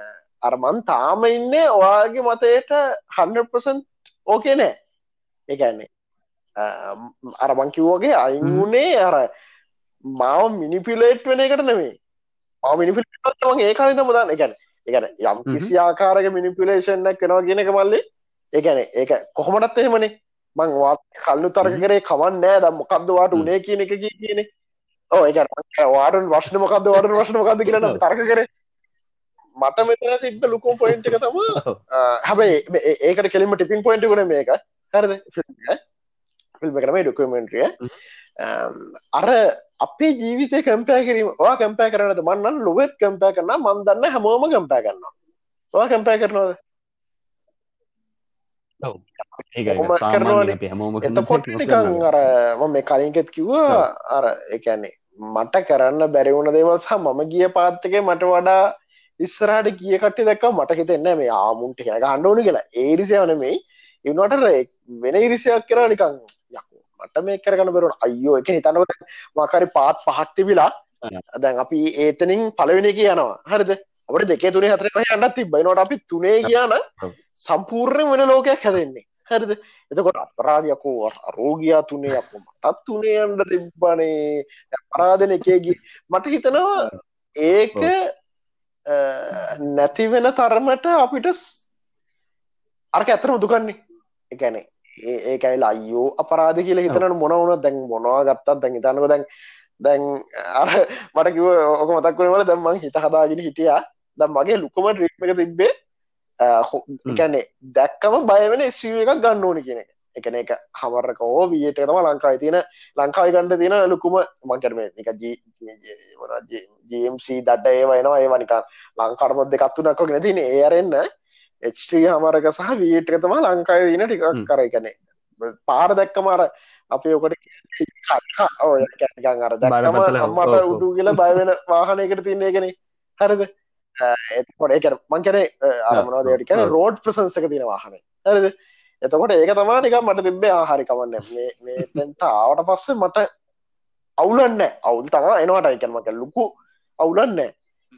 අර මන් තාම ඉන්න ඔයාගේ මතයට 100% ඕකේ නෑ ඒකන්නේ අරමං කිව්වගේ අයිුනේ අර මාව මිනිපිලේට් වෙන එකට නෙමේ මිනිිපිලේටන් ඒ කාලි මුදන්න එකන එකන යම්. කිසි ආකාරක මිනිපිලේෂන්ක් කෙනවා කියන එක මල්ලි ඒකැන ඒක කොහොමටත් එහෙමනේ. මං වාත් කල්ලු තරක. කරේ කමන් නෑ දම් මොකක්ද වාට හ්ම්. උනේ කියන එක කියන ඕ එක වාටන් වශ්න මොකක්ද වාට වශ්න මොකක්ද ඔව්. <laughs> තරක කරේ. මට මෙතන තිබ්බ ලොකෝ පොයින්ට් එක තම <laughs> හැබයි ඒකට කෙලිම ටිපින් පොයින්ට ගුණ මේක හරිද ෆිල්ම් කරම ඩොකමෙන්ට්‍රිය අර අපේ ජීවිතය කම්පෑ කිරීම වා කම්පෑ කරනද මන්නන් ලොවෙත් කම්පෑ කරන්න මන්දන්න හැමෝම කම්පෑ කරන්න වා කම්පෑ කරනවද එතකොට නිකං අර මේ කලින්කෙත් කිව්වා අර එකන්නේ මට කරන්න බැරිවුණ දේවල් සහ මම ගිය පාත්තක මට වඩා ඉස්සරහට ගිය කට්ටි දැක්ක මට හිතෙන්න මේ ආමුන්ට හෙන ගණ්ඩෝන කියලා ඒරිසයවන මේ ඉන්නට වෙන ඉරිසයක් කරා නිකං මට මේ කරගන්න බැරුණ අයෝ එක හිතනව මකරි පාත් පහක් තිබිලා. දැන් අපි ඒතනින් පලවෙනි එක යනවා. හරිද? අපට දෙකේ තුනේ හතර පහ යන්නත් තිබ්බයි නෝට අපි තුනේ කියන ඔව්. සම්පූර්ණ වෙන ලෝකයක් හැදෙන්නේ. හරිද? එතකොට අපරාධයකෝ රෝගයා තුනේ අප මටත් තුනේ අන්ඩ තිබ්බනේ. අපරාධන එකේගි මට හිතනවා ඒක නැති වෙන තරමට අපිට අරක ඇතරම දුකන්නේ. එකනේ ඒකයිල අයෝ අපරාධ කියල හිතන මොන වුණ දැන් මොනවා ගත්තත් දැන් හිතන්නක දැන් දැන් අර මට කිව ඕක මතක් වනවල දැම්මන් හිත හදාගෙන හිටියා. දම් මගේ ලුකම රික්ම එක තිබ්බේ එකන්නේ දැක්කම බයවෙන ස්ව එකක් ගන්න ඕන කියන එක. එකන එක හමරක වියට තම ලංකායි තියෙන ලංකායි ගණඩ තියෙන ලුකුම මංකරම එක ජMC දඩ ඒ වයනවා ඒ වනිකා ලංකාරමොත් දෙකත්තුනක් නැතින ඒරෙන්න්න එ්ට්‍රී හමරක සහ වීටක තම ලංකායි දින ටිකක් කර එකනේ පාර දැක්කමාර අපේ ඔකට අර ඔව්. උඩු කියලා බයවෙන වාහනයකට තින්නේ කෙනෙ හරිද? එතකොට ඒක මංකන අරමනවා දෙයට කියන ඔව්. රෝඩ් ප්‍රසන්සක තියෙන වාහන. හරිද? එතකොට ඒක තමා නිකම් මට තිබේ ආහරි කමන්න. මේ මේතෙන්ට ආවට පස්සේ මට අවුලන්න අවුල් තම එනවාට එකන්මක ලොකු අවුලන්න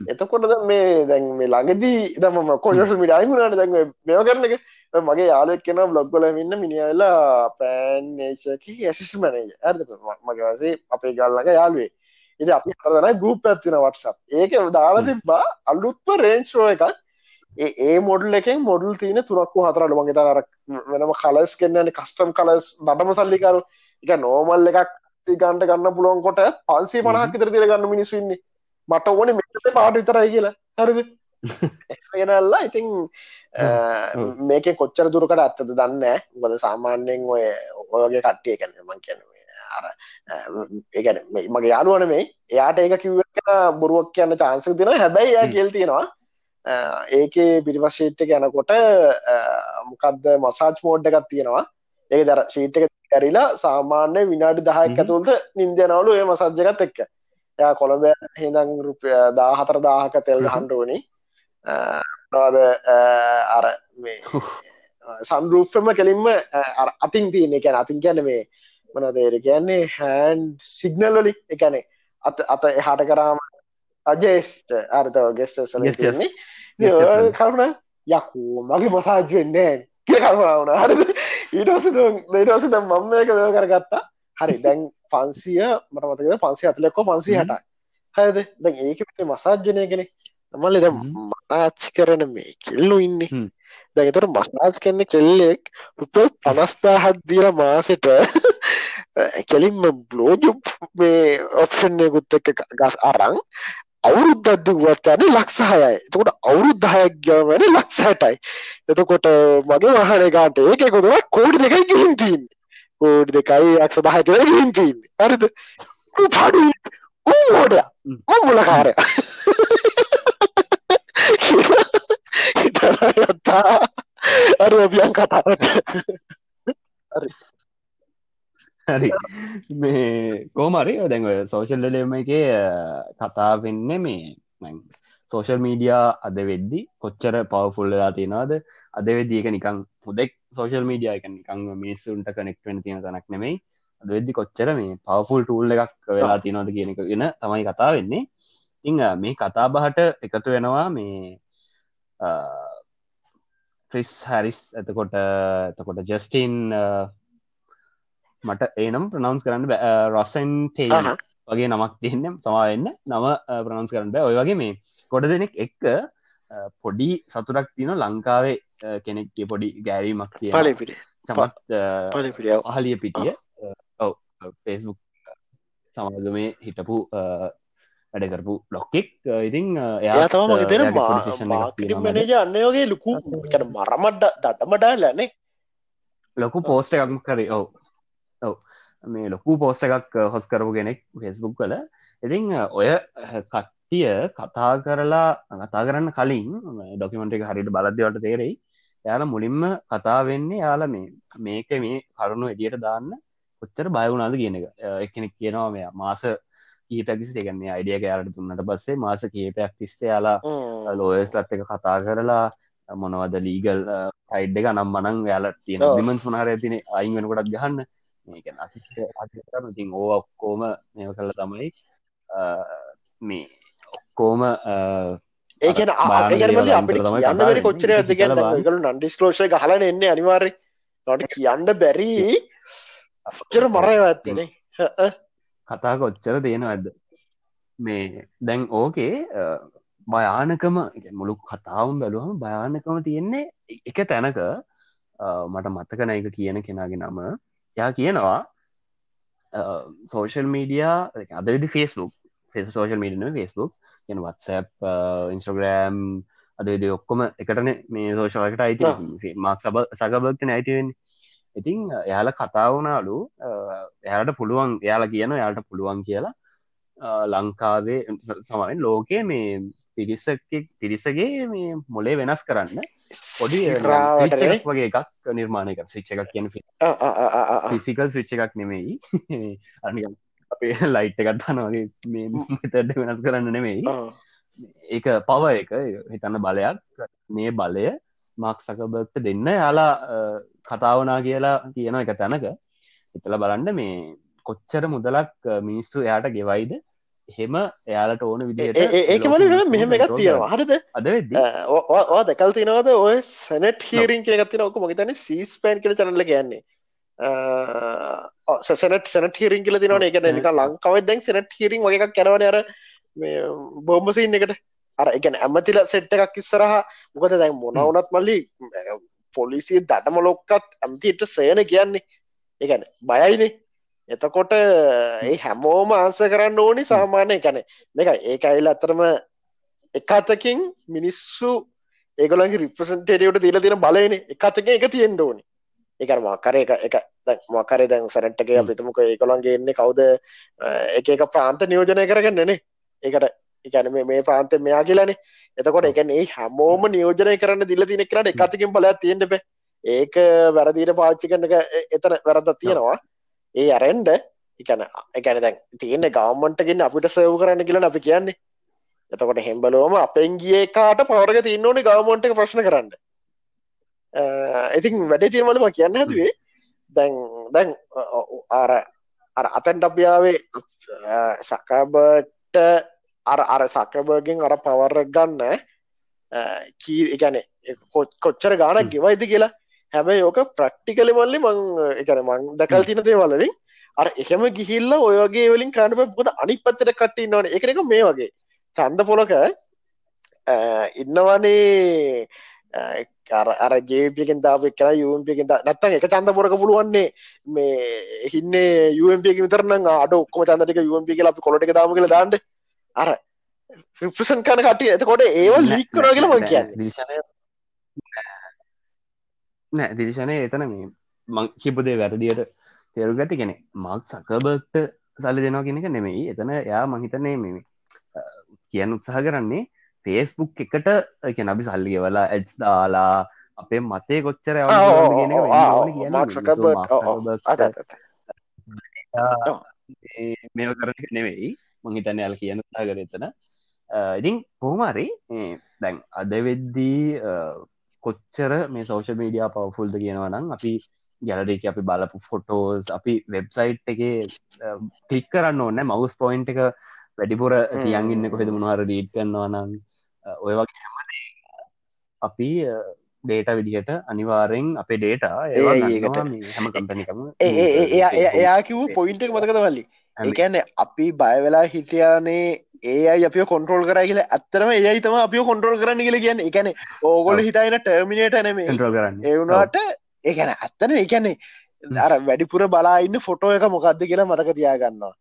එතකොට දැන් මේ දැන් මේ ළඟදී දම කොජස මිඩයිමුණට දැන් මෙව කරන එක. මගේ යාලෙක් කෙන බ්ලොග්ගල ඉන්න මිනිියවෙලා පෑන්නේචක ඇසිස් මනජ ඇද මගේ වසේ අපේ ගල්ලඟ යාලුවේ ඉති අපි හරදන ගුප් ඇත්තින වටසප් ඒක දාලා තිබ්බා අලුත්ම රේන්ස්රෝ එකක්. ඒ මොඩල් එකෙන් මොඩල් තියන තුරක්කු හතරට මගේ තර වෙනම කලස් කෙන්න්නන්නේ කස්ටම් කලස් දටම සල්ලිකරු එක නෝමල් එකක් ගන්ට ගන්න පුළුවන් කොට පන්සේ පනහක් ඉතර තිර ගන්න මිනිස්සුන්නේ මට ඕන මෙට පාට විතරයි කියලා. හරිද? ගෙනල්ලා ඉතින් මේක කොච්චර දුරකට ඇත්තද දන්න ගොද සාමාන්‍යයෙන් ඔය ඔයගේ කට්ටිය කැන මං කියන අර ඒගැන මගේ යාලුවන මේ එයාට ඒක කිව්ව බොරුවක් කියන්න චාන්සක දෙන හැබැයි යා කෙල් තියෙනවා ඒකේ පිරිවශීට්ට යනකොට මොකක්ද මසාච් මෝඩ් එකක් තියෙනවා. ඒ දර ශීට් එක ඇරිලා සාමාන්‍ය විනාඩි දහයක්. ඇතුළද නින්දයනවලු ඒ මසජ්ජකත් එක්ක එයා කොළඹ හිදං රුපිය දාහතර දාහක තෙල් හ්ම්. හන්ඩුවනි නවාද අර මේ සන්රූෆම කෙලින්ම අර අතින් තියන එකැන අතින් කියන්න මේ මනදේර කියන්නේ හැන්් සිගනල්ලොලි එකනේ අත අත එහාට කරාම අජේස්ට අර්තව ගෙස්ට. සලන්නේ කරුණ යකෝ මගේ මසාජ් වෙන්නේ කිය කරුණාවන හරි ඊටස දෙටස ද මම එක වැය කරගත්තා හරි දැන් පන්සිය මට මතක පන්සි අතලෙක්කෝ පන්සි හට හයද දැන් ඒක මසාජ්ජනය කෙනෙ මල්ලි ද හ්ම්. මනාච්චි කරන මේ කෙල්ලු ඉන්නේ. හ්ම්. දැතර මස්නාස් කන්න කෙල්ලෙක් රුපල් පනස්දාහත් දීල මාසට <laughs> කෙලින්ම බ්ලෝජුප් මේ ඔප්ෂන්යකුත් එක ගස් අරං අවුරුද්ධද්දි වත්තන ලක්සාහයයි එතකොට අවුරුද්ධහයක් ගවන ලක්සටයි එතකොට මගේ වහන ගාන්ට ඒක කොතුව කෝඩි දෙකයි ගිහින් තින් කෝඩි දෙකයි අක්ෂ දහ කර ගිහින් තින් හරිද? පඩු ඌෝඩ හ්ම්. මුලකාරය. හිතතා අර ඔබියන් කතාවට. හරි. මේ කෝමරි දැන් සෝෂල් ඩලම එක කතා වෙන්න මේ සෝෂල් මීඩියා අද වෙද්දි කොච්චර පවෆුල්ලලා තියෙනවාද? අද වෙද්දී එක නිකං හොදෙක් සෝෂල් මීඩිය එක නිකං මිනිස්සුන්ට කනෙක්ටෙන් තියෙන තනක් නෙමෙයි. අද වෙද්දි කොච්චර මේ පවෆුල් ටූල් එකක් වෙලා තියෙනවද කියන එක ගෙන තමයි කතා වෙන්නේ. ඉං මේ කතා බහට එකතු වෙනවා මේ ක්‍රිස් හැරිස් එතකොට එතකොට ජස්ටින් මට ඒනම් ප්‍රනවන්ස් කරන්න රොසන් ටේ. වගේ නමක් තියන්නම් සමාවෙන්න නම ප්‍රනවන්ස් කරන්න ඔය වගේ මේ ගොඩ දෙනෙක් එක්ක පොඩි සතුරක් තියන ලංකාවේ කෙනෙක්ගේ පොඩි ගෑරීමක් කිය පලපිට චමත් පලපිටියාව අහලිය පිටිය. ඔව. ෆෙස්බුක් සමාග මේ හිටපු අ, වැඩ කරපු ලොක්කෙක් ඉතිං එයා තම මගේ තෙන මාකිටි මනජ අන්නයෝගේ ලොකු කන මරමඩ්ඩ දඩමඩාලනේ ලොකු පෝස්ට එකක් කරේ ඔව. ඔව. මේ ලොකු පෝස්ට එකක් හොස් කරපු කෙනෙක් ෆෙස්බුක් කල ඉතිං ඔය කට්ටිය කතා කරලා කතා කරන්න කලින් ඩොකිමට එක හරිට බලද්‍යවට තේරෙයි. යාල මුලින්ම කතා වෙන්නේ යාල මේ මේක මේ කරුණු එඩියට දාන්න කොච්චර බයවුනාද කියන එක. එකනෙක් කියනවා මෙයා මාස කීපැකිසි එකන්නේ අයිඩිය යාලට දුන්නට පස්සේ මාස කීපයක් තිස්සේ යාලා ලෝයස් ලත් එක කතා කරලා මොනවද ලීගල් සයිඩ් එක නම් මනං යාල තියෙන. විමන් සුනාර ඇතින අයින් වෙනකොටත් ගහන්න. මේක අති ඉතින් ඕ ඔක්කෝම මෙ කල්ල තමයි මේ ඔක්කෝම ඒකන දේවල් අපිට කියන්න බැරි. කොච්චර ඇද බලන්න. ගල නන්ඩිස්කලෝෂය හලන එන්න අනිවාර්ය නොට කියන්න බැරි. ොච්චර මරය ඇත්තනේ කතා කොච්චර තියෙනවා ඇද මේ දැන් ඕකේ භයානකම කියන්නේ මුළු කතාවම් බැලුවම භයානකම තියෙන්නේ එක තැනක. මට මතකන එක කියන කෙනගේ නම. යා කියනවා සෝෂල් මීඩියා අදවිදි ෆෙස්බුක් ෆෙස සෝෂල් මීඩන ෆෙස්බුක් ගෙන වත්සප් ඉන්ස්ට්‍රග්‍රෑම් අදවිද ඔක්කොම එකටන මේ සෝෂලකට අයිති මක් සබ සගබක්ට නැයිතිවෙන් ඉතිං එයාල කතාවනාලු එයාලට පුළුවන් එයාලා කියන යාලට පුළුවන් කියලා අ, ලංකාවේ සමයින් ලෝකයේ මේ පිරිසක් පිරිසගේ මේ මොලේ වෙනස් කරන්න පොඩි වගේ එකක් නිර්මාණය කර සිච්ච එකක් කියන ෆිසිකල් විච්ච එකක් නෙමෙයි. <laughs> අනි අපේ <laughs> ලයිට් එකත් දනවගේ මේ මෙතැඩ වෙනස් කරන්න නෙමෙයි. ඒක පව එක හිතන්න බලයක්. මේ බලය මක් සකබට දෙන්න යාලා කතාවනා කියලා කියන එක තැනක හිතල බලන්න මේ කොච්චර මුදලක් මිනිස්සු එයාට ගෙවයිද? එහෙම එයාලට ඕන විදිහට ඒක මල මෙහෙම එකක් තියෙනවා. හරිද? අද ඕ දැකල් තිනවද ඔය සැනට හීරින් කියගත්තින ඔක මගතන සීස් පෑන් කළ චනල කියන්නේ සැනට සැනට හිරින් කියල තිනවන එක නික ලංකාව දැන් සැනට හිරින් වගේ එකක් කැනවන අර බොම්බසින් එකට. අර එකන ඇමතිල සෙට්ට එකක් ඉස්සරහ. මොකද දැන් මොනවනත් මල්ලි පොලිසිය දටම ලොක්කත් ඇමතිට සයන කියන්නේ. එකන බයයිනේ. එතකොට ඒ හැමෝම ආන්ස කරන්න ඕනි සාමාන්‍ය කැනෙ එක ඒක අයිල අතරම එකතකින් මිනිස්සු ඒගොලන්ගේ රිප්‍රසන්ටේටියට දීල තින බලන එකතක එක තියෙන්ට ඕනි එක මකර එක එක මකර දැන් සැනට්ක හ්ම්. පිතුමක ඒකොළන්ගේ එන්නේ කවුද? එක එක ප්‍රාන්ත නියෝජනය කරගන්නනේ එකට එකන මේ ප්‍රාන්ත මෙයා කියලනේ එතකොට. එකන ඒ හැමෝම නියෝජනය කරන්න දිල තින කරට එකතිකින් බලයක් තියෙන්ට බෑ. ඒක වැරදිීට පාච්චි එ- එතන වැරදක් තියෙනවා. ඒ අරෙන්ඩ එකන එකන දැන් තියෙන ගවමන්ටගෙන් අපිට සයව් කරන්න කියලා අපි කියන්නේ. එතකොට හෙම්බලෝම අපෙන් ගිය කාට පවරක තින්න ඕනේ ගවමන්ට ප්‍රශ්න කරන්න ඉතින් වැඩේ තිීමලම කියන්න හැදුවේ. දැන් දැන් අර අර අතැන් ඩබ්‍යාවේ සකබට අර අර සකබර්ගෙන් අර පවර ගන්න කී එකන කොච්චර ගානක්. ගෙවයිද කියලා. හැබැයි ඕක ප්‍රක්ටිකලි මල්ලි මං එකන මං දකල් තින දේවලලින් අර එහෙම ගිහිල්ල ඔයගේ වලින් කාඩප පුද අනි පත්තට කට්ටි නොන එකක මේ වගේ. චන්ද පොලක ඉන්නවනේ අර ජේපිකෙන් දාව කර යුම්පිකින් නැත්තන් එක චන්ද පොරක පුළුවන්නේ මේ හින්නේ යුම්පික විතරන අඩ ඔක්කොම චන්දටික යුම්පි කියල අපි කොලට දාම කියල දාන්න. අර ෆිසන් කන කටිය එතකොට ඒවල් ලික් කරන කියල මං කියන්න. නෑ දිරිශනය එතන මේ මං කිපදේ වැරදියට තේරු ගති කෙනෙ මක් සකබර්ට සල්ලි දෙනවා කෙනෙක නෙමෙයි. එතන යා මහිතන්නේ මෙම කියන්න උත්සාහ කරන්නේ ෆේස්බුක් එකට එක නබි සල්ලි ගෙවලා ඇජ් දාලා අපේ මතේ කොච්චර මේ කරන නෙවෙයි. මහිතන්න යාල කියන්න තාගර එතන. ඉතින් කොහමරි දැන් අද වෙද්දී කොච්චර මේ සෝෂ මීඩිය පවෆුල්ද කියනවනම් අපි ගැලඩේක අපි බලපු ෆොටෝස් අපි වෙබ්සයිට් එක කලික් කරන්න ඕන්න මවස් පොයින්් එක වැඩිපුර තියන්ගන්න කොහෙද මොනවාර රීට් කරනවා නම් ඔය වගේ අපි ඩේට විදිහට අනිවාරෙන් අපේ ඩේට හැම කම්පනිකම එයා කිව් පොයින්ට මතකද වල්ලි ඒකැන අපි බයවෙලා හිටියානේ ඒ අයි අපිය කොන්ට්‍රෝල් කර කියල. ඇත්තරම ඒයි තම අපිය කොන්ට්‍රෝල් කරන්න කියල කියන්න. එකන ඕගොල හිතයින ටර්මිනේට නෙම කරන්න. ඒවුණට ඒකැන ඇත්තන. එකැනේ අර වැඩිපුර බලාඉන්න ෆොටෝ එක මොකක්ද කියලා මතක තියාගන්නවා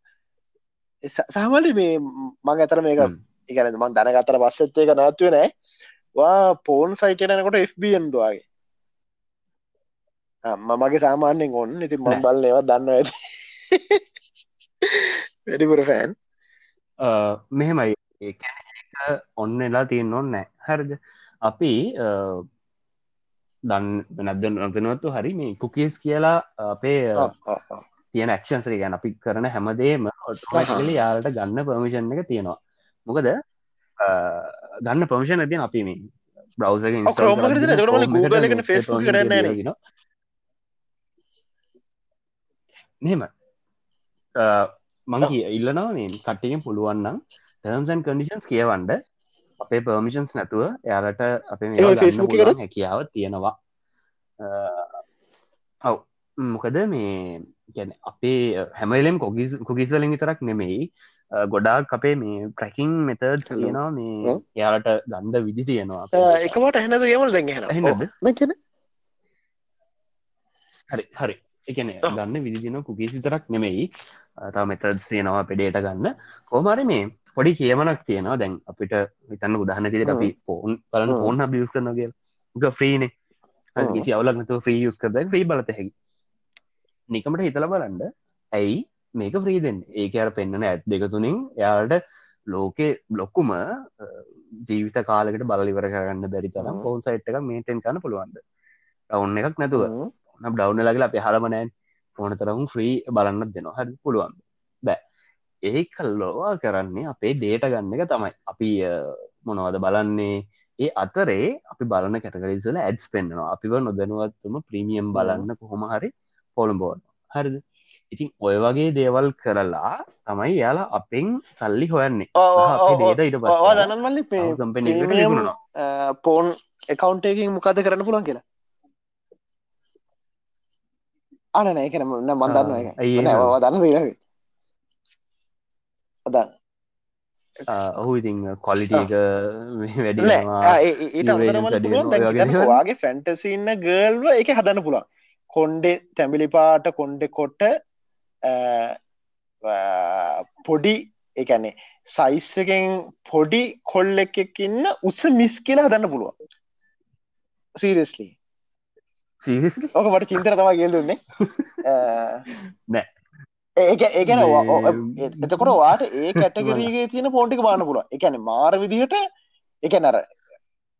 සහමලි මේ මං ඇතර මේක එකන මන් දැනගත්තර පස්සෙත් ඒක නැත්ව නෑ. වා පෝන් සයිටනකොට FBන්දවාගේ මමගේ සාමාන්‍යෙන් ඔන්න ඉති මන් බල ඒවත් දන්න ඇති. වැඩිපුර ෆෑන් මෙහෙමයි. ඔන්න එලා තියෙන් ඔන්න හරිද? අපි දන් නැද නොතනවත්තු හරි මේ කුකිස් කියලා අපේ තියෙන ක්ෂන්සරි ගැන අපි කරන හැමදේම ඔටලි යාලට ගන්න පර්මිෂන් එක තියෙනවා. මොකද ගන්න පර්මිෂන් ඇතින් අපි මේ බ්‍රවස මෙම මං ඉල්ලනවා කට්ටියෙන් පුළුවන්නම් ටර්ම්සන් කඩිෂන්ස් කියවන්ඩ අපේ පර්මිෂන්ස් නැතුව එයාලට අපේ හැකියාව තියෙනවා. ඔව්. මොකද මේ ගැන අපේ හැමලම් කොගිස් කොගිසලින් විතරක් නෙමෙයි ගොඩාක් අපේ මේ ප්‍රැකින් මෙතඩ් තියෙනවා මේ එයාලට ගන්ඩ විදි තියෙනවා එකමට හැනද ගමල් දැ හරි හරි. එකන ගන්න විදිදින කුගිස් විතරක් නෙමෙයි. තා මෙතඩ් තියෙනවා පෙඩේට ගන්න. කෝමරි මේ පොඩි කියමනක් තියෙනවා. දැන් අපිට විතන්න උදාහන තිට අපි පෝන් බලන්න ඕන්න බියස්සනගේ ග ්‍රීනේ කිසි අවලක් නතු ්‍රී යුස් කරද ්‍රී බලත හැකි නිකමට හිතල බලන්ඩ ඇයි? මේක ්‍රීදෙන් ඒක අර පෙන්න්නන ඇත් දෙකතුනින් එයාට ලෝකෙ ලොක්කුම ජීවිත කාලකට බලලිවර කරන්න බැරි තරම් පෝන් සයිට් එක මේටෙන් කන්න පුළුවන්ද? ඔවුන් එකක් නැතුව. නම් ඩව්න ලගල අප හලමනෑන් ඕන තරම් ්‍රී බලන්නත් දෙනවා. හරි පුළුවන්. බෑ. ඒ කල්ලෝවා කරන්නේ අපේ ඩේට ගන්න එක තමයි. අපි මොනවද බලන්නේ? ඒ අතරේ අපි බලන කැටකරිසල ඇඩ්ස් පෙන්න්නවා අපිව නොදනුවත්තුම ප්‍රීමියම් බලන්න කොහොම හරි පොළම්බෝන් හරිද? ඉතින් ඔය වගේ දේවල් කරලා තමයි යාලා අපෙන් සල්ලි හොයන්නේ. දනමල්ලි පෝන් එකකවන්ටේකින් මොකද කරන්න පුළන් කියලා? අන නෑ කන න්න මන්දන්න දන්න දීරගේ අදන්න ඔහු ඉතින් කොලිටික වැඩිවාගේ ෆැන්ටසින්න ගර්ල්ව එක හදන්න පුළන් කොන්්ඩේ තැමිලි පාට කොන්්ඩෙ කොට පොඩි එකනේ සයිස්සකෙන් පොඩි කොල්ල එකක් ඉන්න උස මිස් කියලා හදන්න පුළුවන් සීරස්ලි ඕක මට චින්තර තම ගෙල්ලුන්නේ නෑ ඒක ඒකන එතකොට වාට ඒ කැටගරීගේ තියෙන පෝන්ටික බාන්න පුළුව එකන මාර විදිහට එක නර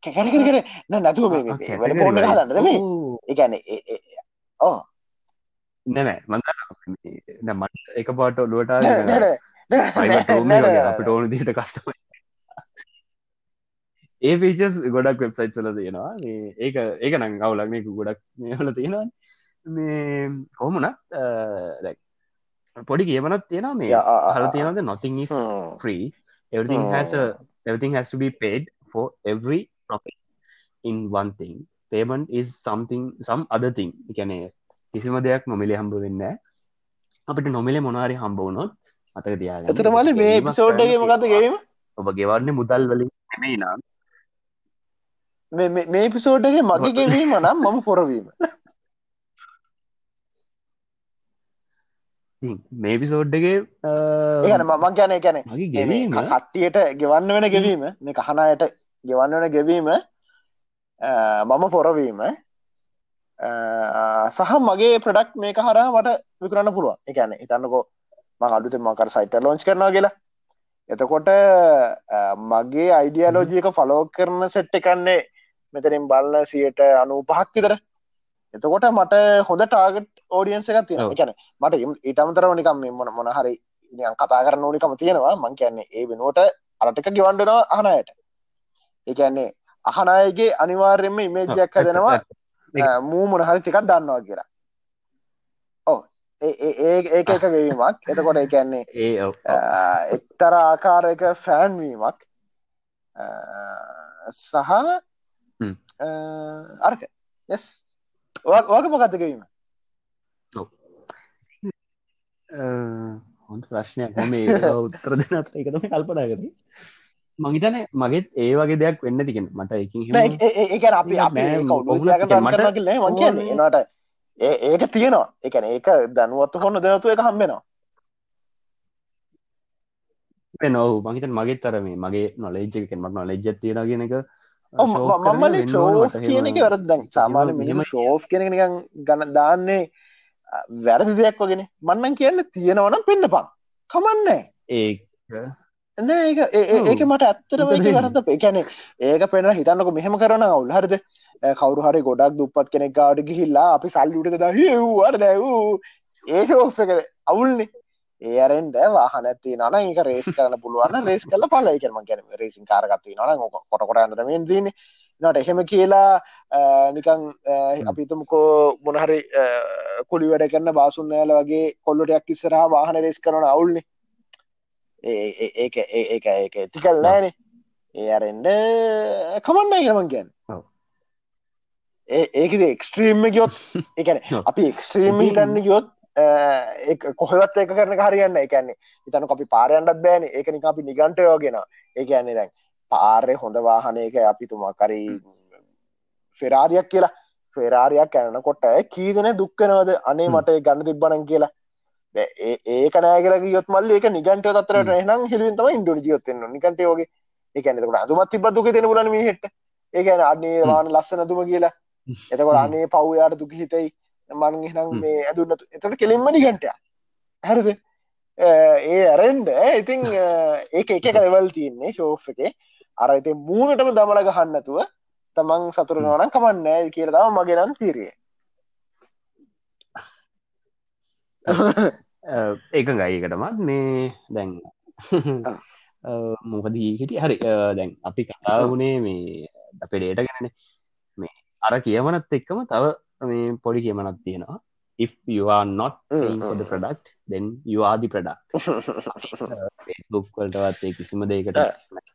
කැකරකර කර නැතුව මේ පෝන්න හදන්න එකන ඕ නැනෑ මන්ද මට එක පාට ඔලුවට අපිට ඕන දිට කස්ටම ඒ පීචස් ගොඩක් වෙබ්සයිට් සල තියෙනවා. ඒක ඒක නං අවුලක්නෙක ගොඩක් මේහල තියෙනවා. මේ කොහොමනත් පොඩි කියමනත් තියෙන මේ. හල තියෙනද නොතිං free. Everything has a, everything has to be paid for every profit in one thing payment is something some other thing. එකනේ කිසිම දෙයක් නොමිලේ හම්බ වෙන්න අපිට නොමිලේ මොනාරි හම්බ වුණොත් අතක තියා එතට මල මේ පිසෝඩ්ගේ මොකද ගේම? ඔබ ගෙවන්නේ මුදල් වලින් නෙමයි නම් මේ- මේ- පිසෝඩ්ගේ මගේ ගෙවීම නම් මම පොරවීම. මේ පිසෝඩ්ඩගේ ඒගන මම ගැන ගැන කට්ටියට ගෙවන්න වෙන ගෙවීම මේ කහනායට ගෙවන්න වෙන ගෙවීම මම පොරවීම සහ මගේ ප්‍රඩක්් මේක හරා මට විකරන්න පුළුවන්. එකන හිතන්නකෝ මං අඩුත මකර සයිට ලෝංච් කරනවා කියලා. එතකොට මගේ අයිඩියලෝජියක ෆලෝ කරන සෙට් එකන්නේ මෙතරින් බලන්න සියට අනු පහක් විතර. එතකොට මට හොඳ ටාගට් ඕඩියන්ස එකක් තියෙන. එකන මට ඉටමතරව නිකම් මේ මොන මොන හරි නිකන් කතා කරන්න ඕනිකම තියෙනවා. මං කියන්නේ ඒ වෙනුවට අරටික ගිවන්ඩනවා අහනයට ඒකන්නේ අහනයගේ අනිවාර්යෙන්ම ඉමේජ්ජයක් හදෙනවා. මූ මොනහරි ටිකක් දන්නවා කියලා. ඕ ඒ ඒක එක ගෙවීමක් එතකොට එකන්නේ ඒ. එක්තර ආකාරයක ෆෑන්වීමක් සහ. අර්ක. යස් ඕක මොකක්ද ගෙවීම අ, හොඳ ප්‍රශ්නයක්. හොම උත්තර දෙන අතර එකතම කල්පනා කර මහිතන මගෙත් ඒ වගේ දෙයක් වෙන්න තිගෙන මට එකින් අපි මට ඒක තියෙනවා. එකන ඒක දැනුවත්තු හොන්න දෙනතු එක හම්බෙනවා නොව මහිතන් මගේ තර මේ මගේ නොලෙජ් එකෙන් මට නොලෙජ් තියෙන කියන එක මමලි ෂෝෆ් කියන එක වැරදි සාමාන්‍ය මිනිම ෂෝෆ් කියන එක නිකන් ගන්න දාන්නේ වැරදි දෙයක් වගෙන මන්නන් කියන්න තියෙනවනම් පෙන්න්න පන් කමන්නේ. ඒ නෑ ඒක ඒ- ඒක මට ඇත්තරම ඒක. වැරද එකැනෙ ඒක පෙන හිතන්නක මෙහෙම කරන අවුල් හරිද? කවරු හරි ගොඩක් දුපත් කෙනෙක් ගාඩ ගිහිල්ලා අපි සල්ලුට ද හවට දැවූ ඒ ෝ් එක අවුල්න්නේ ඒ අරෙන්ඩ වාහන ඇති නන ඒක රේස් කරන පුළුවන් රේස් කල පල එකම ගැන රේසින් කාරගත්ති නන කොට කොට අන්නට මෙන් දන නට එහෙම කියලා නිකං අපිතුමකෝ මොනහරි කුලි වැඩ කරන්න බාසුන්නෑල වගේ කොල්ලොටයක් ඉස්සරහා වාහන රේස් කරන අවුල්න්නේ ඒක ඒ- ඒක ඒක ඇති කල් නෑනේ ඒ අරෙන්ඩ කමන්න කියමන් ගැන්. ඒකද එක්ස්ට්‍රීම්ම ගියොත් එකන. අපි එක්ස්ට්‍රීම් ඉතින්- හිතන්න ගියොත් කොහවත් එක කරන හරියන්න එකන්නේ හිතන අපි පාරයන්ටත් බෑන. ඒක නික අපි නිගන්ටයෝගෙන ඒ කියන්නේ දැන් පාරය හොඳ වාහනයක අපි තුමා කරී ෆෙරාරියක් කියලා. ෆෙරාරියක් ඇනකොට කීදන දුක්කනවද අනේ. මට ගන්න තිබ්බනන් කියලා ඒක නෑගල යොත් මල්ල ඒක නිගන්ට තත්රට නම් හෙලින්තම ඉන්ඩුන ජයොත්වෙන්න නිකට යෝගේ ඒකනකට අදුමත් තිබ දුක දෙන පුලන මිහිට ඒකන අන්නේ වාන ලස්සන දුම කියලා. එතකොට. අනේ පව්යාට දුක හිතයි. මං නම්. මේ ඇදුන්නතු එතට කෙලින්ම නිගන්ටය හැරද? ඒ ඇරෙන්ඩ ඉතිං ඒක එක කලවල් තියන්නේ ශෝෆ් එක. අර ඉති මූනටම දමල ගහන්නතුව තමන් සතුරනවනම් කමන්න කියල තම මගේ නම් තීරිය <laughs> ඒක ගයිකටමත් මේ දැන් <laughs> මොකදී හිටිය? හරි දැන් අපි කතා වුණේ මේ අපේ ඩේට ගැන මේ අර කියවනත් එක්කම තව මේ පොඩි කියමනක් තියෙනවා. If you are not paying for the product then you are the product. <laughs> Facebook වලටවත් ඒ කිසිම දෙයකට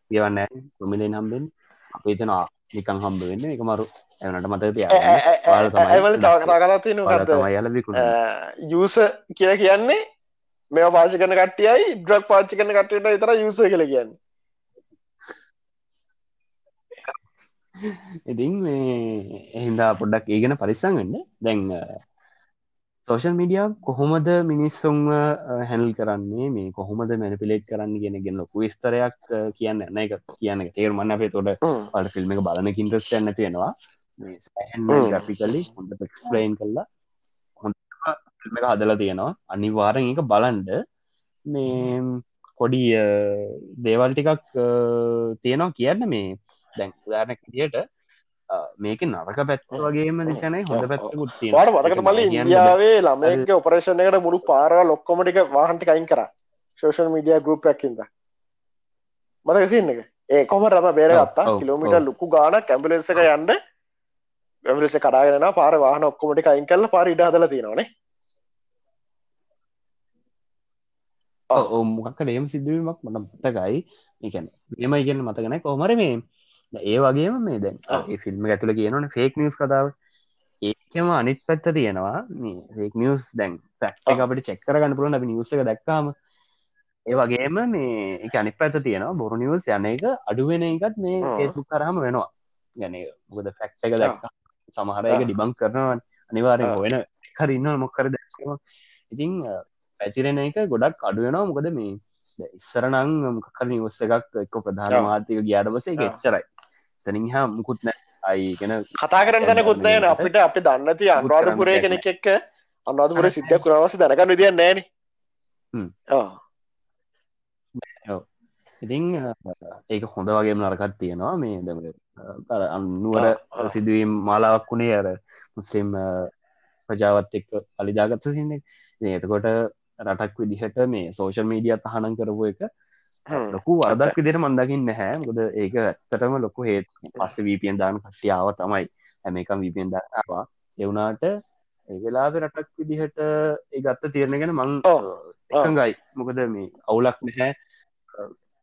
කියවන්න ප්‍රමිලෙන් හම්බෙන් අප හිතනවා නිකං හම්බ වෙන්න. එක මරු මතක තිය ඇවල තව කතා කතා තියෙන කත තමයි යල විකුණ යස කියල කියන්නේ මෙ පාචි කන කටියයි ඩ්‍රක් පාචි කන කටට තර යුස කල කියන්න. ඉතින් මේ එහින්දා පොඩ්ඩක් ඒගෙන පරිස්සං වෙන්න. දැන් සෝෂල් මීඩිය කොහොමද මිනිස්සුන්ව හැනල් කරන්නේ? මේ කොහොමද මැනිපිලේට් කරන්න ගෙන ගෙන ලොකු විස්තරයක් කියන්න එන්න එක. කියන්න තේරුමන්න අපේ තොට පට ෆිල්ම් එක බලන ඉන්ට්‍රස්ට ඇන්න තියෙනවා. ග්‍රපිකලි හොඳ එක්ස්පලයින් කරලා හොඳ එක හදලා තියෙනවා. අනිවාරෙන් එක බලන්ඩ මේ අ, දේවල් ටිකක් තියෙනවා කියන්න මේ. දැන් උදාරනක් දිට මේක නරක පැත්ත වගේම දිශනයි හොඳ පැත්තකුත් වාට මතකට මල්ල ඉන්දියාවේ ළමයක ඔපරේෂණයකට මුළු පාරව ලොක්කොමටික වාහන්ටි අයින් කර. ශෝෂල් මීඩිය ගරුප් ඇකින්ද මතක සින්න එක? ඒ කොම රම බේරගත්තා? කිලෝමිට. ලොකු ගාන කැම්බලෙන්සක යන්ඩ ඇමලෙස කඩාගෙන පාර වාහන ඔක්කොමටි අයින් කල්ල පාර ඉඩ හදල තියෙනවානේ මොකක් ලේම් සිදුවීමක් මට මතකයි. එකන මෙම ඉගන්න මතකන කොමර මේ ඒ වගේම මේ දැන් ෆිල්ම් ඇතුළ කියනන ෆේක් නිියස් කතාව. ඒකම අනිත් පැත්ත තියෙනවා. මේ ෆේක් නිියස් දැන් පැක්ට. අපට චෙක්කර ගන්න පුලන් අපි නිවසක දැක්කාම ඒ වගේම මේ එක අනිත් පැත්ත තියෙනවා. බොරු නිවස් යන එක අඩුවෙන එකත් මේ. ෆේස්බුක් කරහම වෙනවා. ගැන මොකද ෆැක්ට එක දැක් සමහරයක ඩිබං කරනවන් අනිවාරෙන් වෙන හරින්න මොක්කර දැක්ම ඉතිං පැචිරෙන එක ගොඩක් අඩුවෙනවා මොකද මේ ඉස්සරනං කර නිවස්ස එකක් එක්ක ප්‍රධාන මාතික ගියාටවස එක එච්චරයි තනින් හා මුකුත් නෑ අයිගෙන කතා කරන්න තැන කොත්නෑන අපිට අපි දන්නති අනුරාධපුරය කෙනෙක් එක්ක අනුරාධපුර සිද්ධ කුරවස දැනකන්න විදිිය නෑන ඉතිං ඒක හොඳ වගේ නරකත් තියෙනවා. මේ දම අන්නුවර සිදුවීම් මාලාවක් වුණේ අර මුස්ලිම් ප්‍රජාවත් එක්ක අලිදාගත්ත සින්නේ එතකොට රටක් විදිහට මේ සෝෂල් මීඩිය තහනම් කරපු එක ලොකු වරදක් විදිර මන්දකින් නැහැ. ගොද ඒක ඇත්තටම ලොකු හේත්. පස්ස වීපියෙන් දාන කට්ටියාව තමයි හැම එකම් වීපියෙන් දාවා එවුනාට ඒවෙලාද රටක් විදිහට ඒ ගත්ත තීරණගෙන මං එකඟයි. මොකද මේ අවුලක් නැහැ.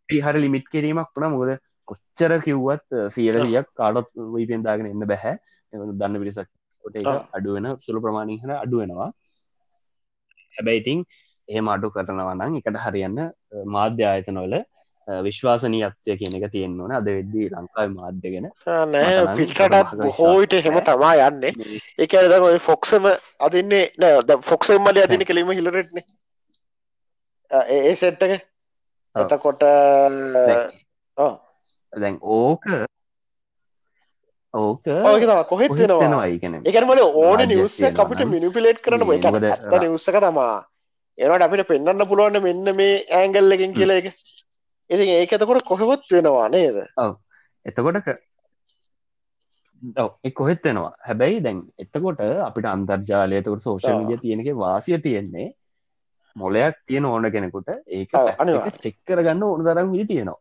පිහර ලිමිට් කිරීමක් වුණ. මොකද කොච්චර කිව්වත් සියලදියක් කාඩොත් වීපෙන් දාගෙන එන්න බැහැ. දන්න පිරිසක්. කොට අඩුවෙන සුළු ප්‍රමාණීහන අඩුවෙනවා හැබැයි ඉතිං එහෙම අඩු කරනවා නම් එකට හරියන්න මාධ්‍ය ආයතනොල විශ්වාසනීයත්වය කියන එක තියෙන්න්න ඕන. අද වෙද්දී ලංකාව මාධ්‍යගෙන පිටටත් බොහෝවිට හෙම තමා යන්නේ. එක ද ඔය ෆොක්සම අදින්නේ නෑ ෆොක්සම් මලි අදින කලීම හිලරටන ඒ සෙට්ටක එතකොට දැන් ඕක ඕක කොහෙත් වෙනවා එකනමල ඕන නිවස්ස අපිට මිනිපිලේට් කරන එක නිවස්සක තමා එනට අපිට පෙන්න්න පුළුවන්න මෙන්න මේ ඇංගල් එකින් කියලා එක ඉති ඒක එතකොට කොහෙවත් වෙනවා නේද? ඔව. එතකොට එක් කොහෙත් වෙනවා. හැබැයි දැන් එතකොට අපිට අන්තර්ජාලයතකට සෝෂල් විදිය තියෙනක වාසිය තියෙන්නේ මොලයක් තියෙන ඕන කෙනෙකුට ඒක චෙක්කර ගන්න ඕන තරම් විදි තියෙනවා.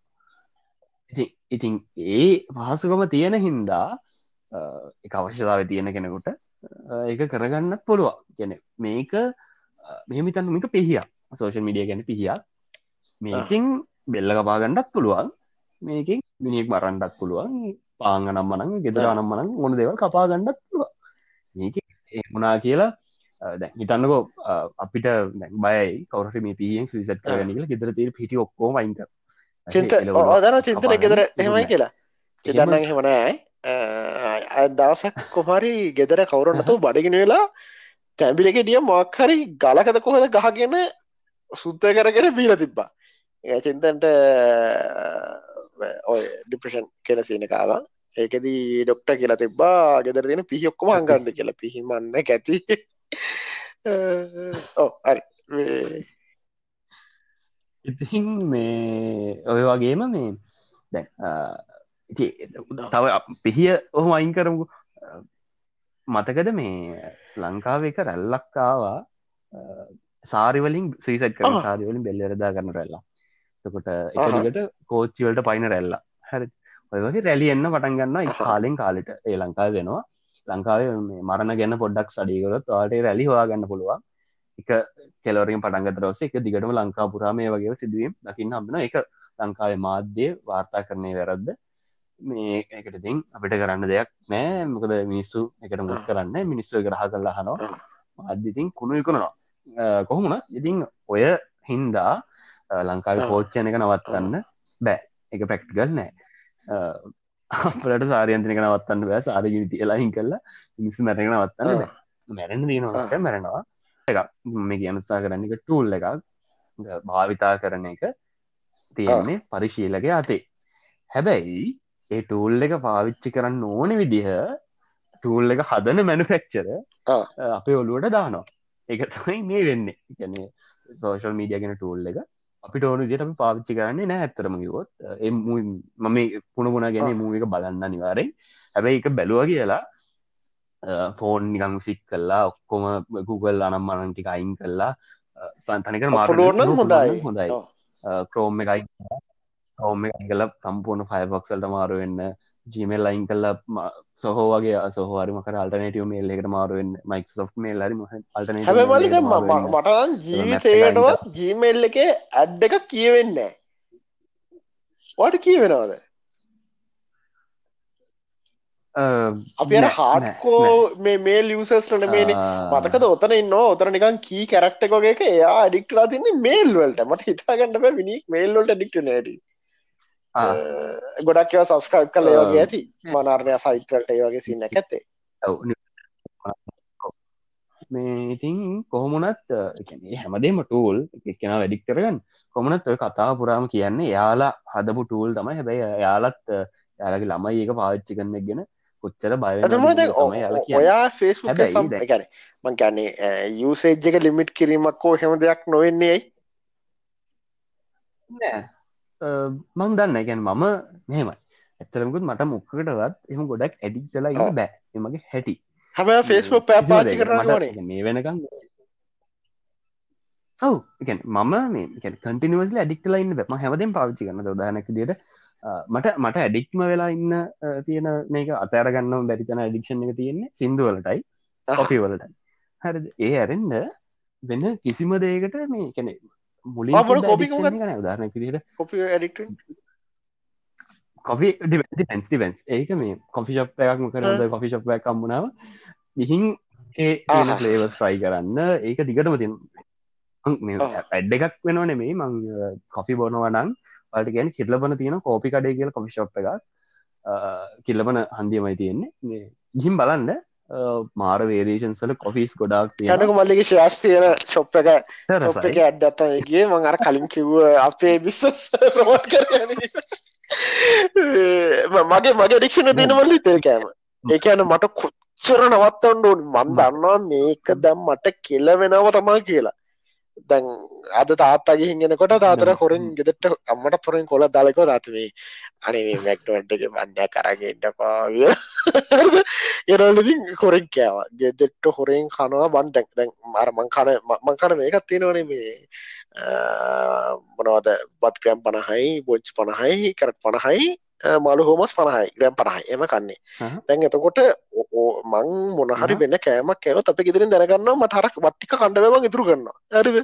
ඉති ඉතින් ඒ පහසුකම තියෙන හින්දා එක අවශ්‍යතාව තියෙන කෙනෙකුට ඒක කරගන්නත් පුළුවන්. ගැන මේක මෙහමිතන්න මේක පිහිය සෝෂල් මිඩිය ගැන පිහියක්. මේකින් බෙල්ල කපාගණ්ඩක් පුළුවන්. මේකින් මිනිෙක් මරන්ඩක් පුළුවන්. පාංග නම්මනං ගෙදර නම්මනං ඕන දෙවල් කපා ගණ්ඩක් පුළුව මේක මුණා කියලා හිතන්නකෝ අපිට බයි කවරට මේ පියෙන් විසත් කරගනික ගෙදර තීර පිටි ඔක්කෝ මයින්ක චින්ත ඕදන චින්තන ගෙදර එහෙමයි කියලා? හිතන්න හෙමනෑ දවසක් කොහරි ගෙදර කවුරන්නතු බඩගෙන වෙලා තැම්බිලෙකටිය මොක්හරි ගලකද කොහද ගහගෙන සුත්ත කරගෙන පීල තිබ්බා. චින්තන්ට ඔය ඩිප්‍රෂන් කෙන සීනකාව ඒකදී ඩොක්ට කියලා තිබ්බා. ගෙදර තියෙන පිහිඔක්කොම අංගන්න කියලා. පිහිමන්න ඇති ඕ හරි. ඉතින් මේ ඔය වගේම මේ දැ තව පිහිය ඔහොම අයින් කරමු මතකද මේ ලංකාව එක රැල්ලක්කාවා සාරිවලින් සීසට් කර සාරිවලින් බෙල්ලරදා කරන රැල්ලා තකොට එකකට කෝච්චිවලට පයින රැල්ලා. හැරි. ඔය වගේ රැලි එන්න පටන් ගන්න කාලෙන් කාලෙට. ඒ ලංකාව වෙනවා. ලංකාවේ මරණ ගැන්න පොඩ්ඩක් සඩිකරත් වාට රැලි හවා ගන්න පුළුවන්. එක කෙලවරින් පටන්ගතරවස එක දිගටම ලංකා පුරාමය වගේ සිදුවීම් දකින්න හම්බෙන එක ලංකාවේ මාධ්‍යය වාර්තා කරණය වැරද්ද මේ එකට තින් අපිට කරන්න දෙයක් නෑ. මොකද මිනිස්සු එකට මුත් කරන්න? මිනිස්සු ග්‍රහ කරලා හනවා අධ්‍යතින් කුණු විකනවා කොහොමන ඉතින් ඔය හින්දා ලංකාව පෝච්චන එක නවත්වන්න බෑ. එක පැක්ටිකල් නෑ. අපට සාරයන්තිනක නවත්තන්න බෑ. සාරගිවිති එලාහින් කරලා මිනිස්සු මැරෙන නවත්තන්න මැරෙන දීනවස මැරෙනවා. එක මේ කියනුස්ථා කරන්න එක ටූල් එකක්. භාවිතා කරන එක තියෙන්නේ පරිශීලක අතේ හැබැයි ඒ ටූල් එක පාවිච්චි කරන්න ඕන විදිහ ටූල් එක හදන මැනුෆෙක්චර අපේ ඔලුවට දානවා. එක තමයි මේ වෙන්නේ. ගැන සෝෂල් මීඩිය ගෙන ටූල් එක අපිට ඕනු දිට අපි පාවිච්චි කරන්නේ නෑ ඇත්තරම කිවොත් මම පුුණ පුුණ ගැන මූ එක බලන්න නිවාරෙන් හැබැයි එක බැලුව කියලා ෆෝන් නිකං සික් කල්ලා ඔක්කොම Google අනම් මනන්ටික අයින් කල්ලා සන්තනක මාරන හොඳයි. හොඳයි. ක්‍රෝම් එකයි ඔවම කල සම්පූර්ණ ෆයිබක්සල්ට මාරුවෙන්න ජීමල් ලයින් කල්ලා සොහෝගේ සොහවාරම කර අල්ටනටව මේල් එකට මාරුවෙන් මයික් සෝ මේල් හරි අල්ටන මටන් ජීවිතයටවත් ජීමෙල් එක ඇඩ් එක කියවෙන්න වට කියවෙනවාද? අපි හාඩකෝ මේ මේ ලියසස්ලට මේන මතකද ඔතන ඉන්න ඔතර නිකන් කී කැරක්ටකෝගේ එක එයා ඩික්ටලා තින්නේ මේල්වලට මට හිතාගන්නට විනි මේල්වලට ඩික්ට නට ගොඩක් ඒව සස්ක්‍රයිබ් කල ඒවගේ ඇති මනර්ණය සයිටල්ට ඒ වගේ සින්න ඇත්තේ මේ ඉතින් කොහොමුණත් හැමදේම ටූල් එකෙන වැඩික් කරගන්න කොමනත් ඔය කතා පුරාම කියන්නේ යාලා හදපු ටූල් තමයි හැබැයි යාලත් යාලගේ ළමයි ඒක පාවිච්චි කරන්න ගෙන කොච්චර බය ඔයා ෆේස් ගැන මං ගැන්නේ යුසේජ්ජක ලිමිට් කිරීමක් හෝ හෙම දෙයක් නොවෙන්නේ ඇයි මං දන්න. ගැන් මම මෙහෙමයි. ඇත්තරමකුත් මට මොක්කටවත් එම ගොඩක් ඇඩික්ටලා ඉන්න බෑ. එමගේ හැටි. හැම ෆේස්බුක් පැ පාචි කරන මේ වෙනකම් ඔව. මම මේ කටිනිවස් ඇඩික්ටලා ඉන්න බැම හැමදෙන් පාවිච්චි කරන දදානක දිට මට මට ඇඩික්ම වෙලා ඉන්න තියෙන මේක අතෑරගන්න බැරිතන ඇඩික්ෂන් එක තියෙන්නේ සිින්දුවලටයි කොපිවලට හරි ඒ ඇරෙන්ඩ වෙන්න කිසිම දේකට මේ කැනෙ මුලින් කොපි උදාරන දිට කොපි කොෆි ඩිවෙන්ස් ඒක මේ කොෆි ශප් එකක්ම කරද කොෆි ශප් එක කම්මුණාව ගිහින් ඒ ලේවස් ට්‍රයි කරන්න. ඒක දිගටම තින් ඇඩ් එකක් වෙනවා නෙමේ මං කොෆි බොනවනං වලට ගැන කිල්ලබන තියෙන කෝපි කඩේ කියල කොෆි ශප් එකක්. කිල්ලබන හන්දියමයි තියෙන්නේ. ගිහිම් බලන්න මාර වේදේශන්සල කොෆිස් ගොඩක් යනක මල්ලිගේ ශාස්තියන ශොප් එක. ශොප් එක අඩ්ඩත්තගේ මං අර කලින් කිව්ව අපේ බිස්සස් රෝට් කර මගේ මගේ ඩික්ෂණ දෙනවල්ලි තෙල්කෑම ඒකන මට කොච්චර නවත්තන්න ඕන්. මන් දන්නවා මේක දැම් මට කෙල වෙනව තමා කියලා දැන් අද තාත්තගේ හිගෙනකොට තාතර හොරින් ගෙදෙට අම්මට තොරින් කොල දාලකෝ දත්වේ අනේ මැක්ටවන්ටගේ බන්ඩ කරගෙන්ටපා එරලදිින් <laughs> හොරින් කෑව. ගෙදෙට්ට හොරෙන් කනවා බන් දැක් දැන් මරමං කන මං කන මේකත් තියෙනවනේ මේ මොනවද බත් ක්‍රම් පණහයි බොච් පණහයි කරට පණහයි මලු හෝමස් පණහයි ග්‍රම් පණහයි එම කන්නේ. දැන් එතකොට මං මොනහරි වෙන්න කෑමක් ඇව අප ගෙදරින් දැනගන්න මටහරක් වට්ටික කණ්ඩවම ඉතුරු කරන්න ඇරිද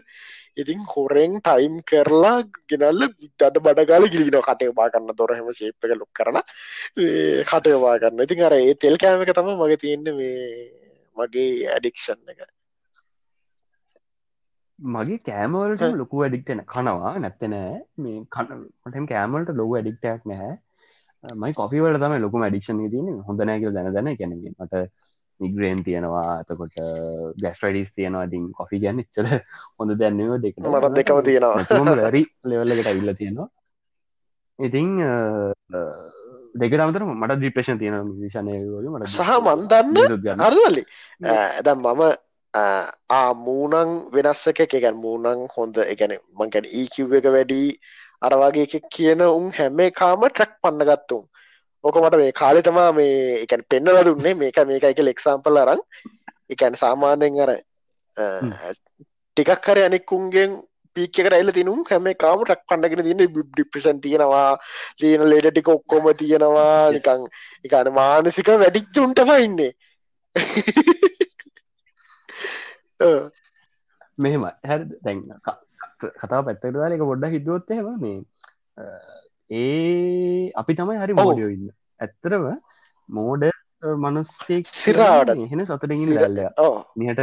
ඉතින් හොරෙන් ටයිම් කරලා ගෙනල්ල දඩ බඩගල ගිලින කටේ බා කරන්න දොරහෙම ශේප්ක ලොක් කරන කටය බා කරන්න ඉතින් අර ඒ තෙල් කෑමක තම මගේ තියෙන්න මේ මගේ ඇඩික්ෂන් එක. මගේ කෑමවලට ලොකු වැඩික්ටන කනවා. නැත්තනෑ මේ කනටම කෑමලට ලොකු ඇඩික්ටයක් නැහැ මයි කොෆිවල තම ලොකු මඩික්ෂන් තින හොඳ නෑකල දැන දැන කැනගේ මට නිග්‍රේන් තියෙනවා. අතකොට ගැස්ටඩිස් තියෙනවා. ඉතින් කොෆි ගැන්න චල හොඳ දැන්නව දෙක මට දෙකම තියෙනවා. රි ලෙවල්ලකට ඇවිල්ල තියෙනවා. ඉතින් දෙක අමතර මට දිපේෂන් තියෙන විශනය මට සහ මන්දන්න අරුවල්ලි ඇදම් මම ආමූනං වෙනස්සක එකගැන් මූනං හොඳ එකන මංකැන ඒකිව් එක වැඩී අරවාගේ කියන උන් හැම කාම ට්‍රක් පන්න ගත්තුම් ඕක මට මේ කාලෙතමා මේ එකන් පෙන්නල දුන්නේ. මේක මේක එක ලෙක්සාම්පල් අරං එකන් සාමාන්‍යෙන් අර ටිකක් කර අනෙක්කුන්ගෙන් පීකට ඇල්ල තිනුම් හැම කාම ටක් පන්නගෙන තින්න ඩිපිෂන් තියෙනවා. ලියන ලෙඩ ටික ඔක්කොම තියෙනවා. නිකං එකන මානසික වැඩිච්චුන්ටම ඉන්නේ. <laughs> <laughs> මෙහෙම හැ දැන් කතාව පැත්තට එක පොඩ්ඩ හිදුවොත්තේම මේ ඒ අපි තමයි හරි මෝඩියෝ ඉන්න. ඇත්තරව මෝඩ මනුස්සෙක් සිරාට එහෙන සතුරගින් දැල්ල නිහට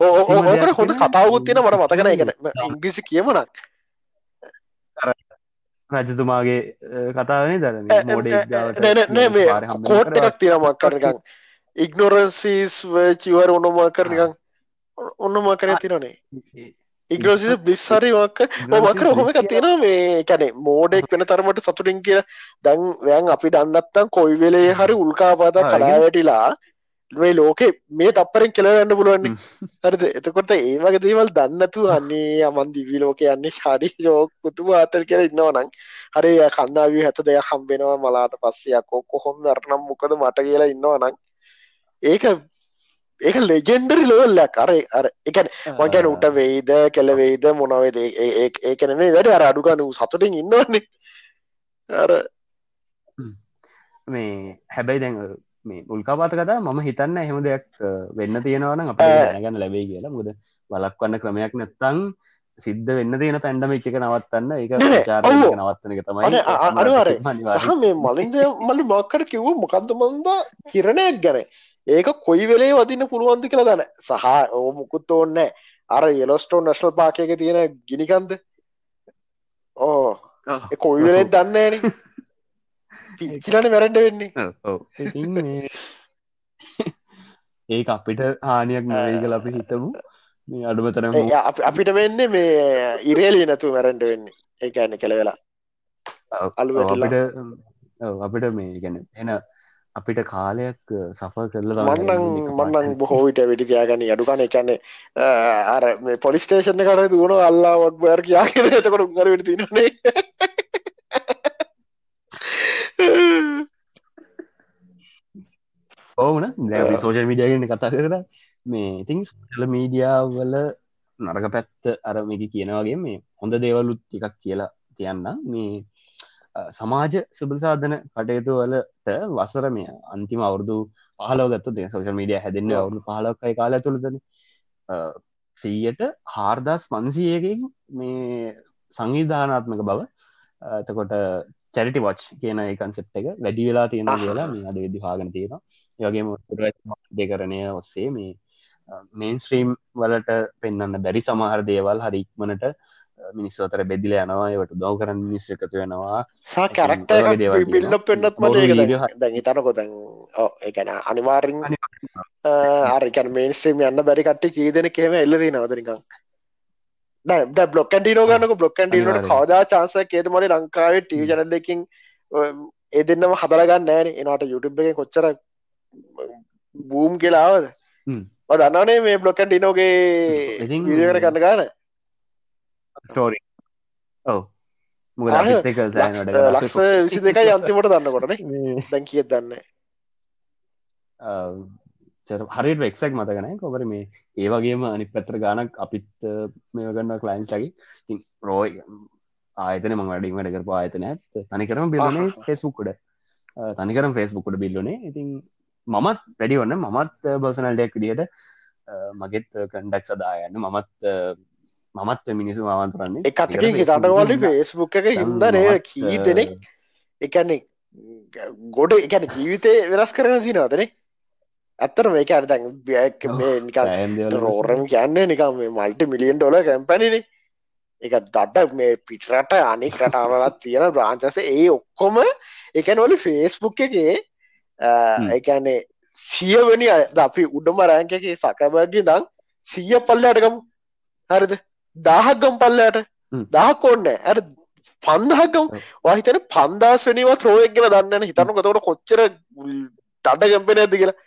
ඕකට හොඳ කතාවුත් තියෙන මට මතකන එකන ඉංග්‍රිසි කියමනක් රජතුමාගේ කතාවනේ දරන මෝඩ කෝට් එකක් තියෙනමක් කරනිකං ඉක්නොරන්සිස් චිවර ඔන්නම කරනිකං ඔන්නම කර තිරනේ ඉග්‍රෝසි <laughs> බිස්සරිවක් මකර හොම තියෙන මේ කැනෙ මෝඩෙක් වෙන තරමට සතුටින් කිය දැන් වැෑන් අපි දන්නත්තන් කොයි වෙලේ හරි උල්කාපාත කඩා වැටිලා මේ ලෝකෙ මේ තපරෙන් කෙලවෙන්න පුළුවන්නේ හරිද? එතකොට ඒ වගේ දේවල් දන්නතු අන්නේ අමන් දිවි ලෝක යන්නේ ශරි යෝක පුතුම අතර කියලා ඉන්නවනං හරි කන්නාවී හැත දෙයක් හම්බෙනවා මලාට පස්සයක්කෝ කොහොම අරනම් මොකද මට කියලා ඉන්නවනං ඒක ඒක ලෙජෙන්ඩරි ලෝල්ලක් අර අර එකන මගැන උට වෙයිද කෙලවෙයිද මොනවේද ඒකන මේ වැඩ අර අඩුගනු සතුටින් ඉන්නවන්නේ අර මේ හැබැයි දැන් මේ උල්කාපාත කතා මම හිතන්න එහෙම දෙයක් වෙන්න තියෙනවන අප ගැන ලැබේ කියලා. මුද වලක්වන්න ක්‍රමයක් නැත්තං සිද්ධ වෙන්න තියෙන පැන්ඩම එක නවත්තන්න එක නවත්තන එක තමයි අනුවර සහ මේ මලින්ද මලි මක්කර කිව්ව මොකක්ද මන්ද? කිරණයක් ගැන ඒක කොයි වෙලේ වදින්න පුළුවන්ද කියලා දන. සහ ඕ මුකුත් ඕන්න අර යෙලොස්ටෝන් නශල් පාකයක තියෙන ගිනිකන්ද ඕ. කොයි වෙලේ දන්නේන පිච්චිලන <laughs> මැරෙන්ඩ වෙන්නේ. ඔව් ඉතින් මේ <laughs> ඒක අපිට හානියක් නොවයි කල අපි හිතමු. මේ අඩුමතරම ඒ අප- අපිට වෙන්නේ මේ ඉරේලී නැතු මැරෙන්ඩ වෙන්නේ. ඒකන්න කෙළ වෙලා අලු වැටිලා. අපිට ඔව්, අපිට මේ ගැන එන අපිට කාලයක් සෆ කරල මන්නන් මන්නන් බොහෝවිට වෙඩි තියාගනි අඩුකාන එකන්නේ අර පොලිස්ටේෂන කර දුවන අල්ලා ොඩ් බර් කියගෙන <laughs> එතකොට උගර වෙට තිනේ ඕවන සෝෂල් මීඩියගෙන කතා කර මේ ඉතිං සල මීඩියාවල නරක පැත්ත අර මේක කියනවාගේ මේ හොඳ දේවලුත් එකක් කියලා තියන්න මේ සමාජ සුබසාධන කටයුතු වලට වසර මේ අන්තිම අවුරදු පහලෝගත්ත දෙ සෝෂල් මීඩිය හැදන්න. අවුදු පහලක්කයි කාල තුළදන සීයට හාර්දස් පන්සියකින් මේ සංවිධානාත්මක බව එතකොට චැරිටි වච් කියන කන්සෙප් එක වැඩි වෙලා තියෙන. කියලා මේ අද විදි හාගෙන තියෙන යගේ දෙකරණය ඔස්සේ මේ මේන්ස්ත්‍රීම් වලට පෙන්න්න බැරි සමහර දේවල් හරික්මනට මිනිස්සෝතර බෙදිල යනවා ඒවට දව කරන්න මිනිස්ස එකතු වෙනවා සා කැරක්ට ඔය වගේ දේවල් බිල්ල තියෙනවා. පෙන්න්නත් දැන් තනකො දැන් ඒකැන අනිවාරෙන්. ආරිකන් මේන් ස්ත්‍රීම යන්න බැරි කට කී දෙන කෙම එල්ලදී නවදනිකං ද බ්ලොක්කන් ඩිනෝ ගන්නක බ්ලොක්කන් ඩිනට. කවදා චාන්සය කේද මට ලංකාවේ ටී ජනල් දෙකින් ඒ දෙන්නම හදරගන්න නෑන එනට YouTube එක කොච්චර බූම් කියලාවද හ්ම්. දන්නනේ මේ බ්ලොක්කන් ඩිනෝගේ විදිකට කන්න ගන්න ස්ටෝරි ඔව සෑනට ලක්ෂ විසි දෙකයි අන්තිමට දන්නකොටනේ දැන් කියත් දන්න? හරිට එක්සක් මතකනෑ කොබර මේ ඒවගේම අනි පැත්‍ර ගානක් අපිත් මේ ගන්න කලයින්ස් ලගේ ති රෝයි ආයතන මං වැඩින් වැඩ කරපු ආයතන ඇත් තනිකරම බිල්ලනේ ආහා. ෆෙස්බුක්කට තනිකරම් ෆෙස්බුක්කට බිල්ලනේ ඉතින් මමත් වැඩි වන්න මමත් බර්සනල්ඩයක් විදිට මගෙත් කන්ඩක් සදායන්න. මමත් මමත් මිනිසු මවන්තරන්නේ එක අතකින් හිතන්නවල ෆේස්බුක් එක හින්ද නේ කී දෙනෙක්. එකන්නේ ගොඩ එකන ජීවිතය වෙනස් කරන දිනවතනේ ඇත්තර මේක අර දැන් බියක් මේ නිකන් රෝරම් කියන්නේ නිකම් මේ මල්ට මිලියන් ඩොල කැම්පැනින එක දඩ මේ පිටරට අනික් රටාවලත් තියෙන බ්‍රාංචස ඒ ඔක්කොම එකනවල ෆේස්බුක් එකේ එකන්නේ සියවනි අය- ද අපි උඩම රෑංකගේ සකබගේ දං සිය පල්ලටකම් හරිද දාහක්ගම් පල්ලයට? හ්ම්. දහක් ඔන්න ඇර පන්දහක්ගම්. වහිතන පන්දාස් වනිවා ත්‍රෝයක්ගෙන දන්න හිතනු කතවට කොච්චර ටඩ ගැම්පෙන ඇද කියලා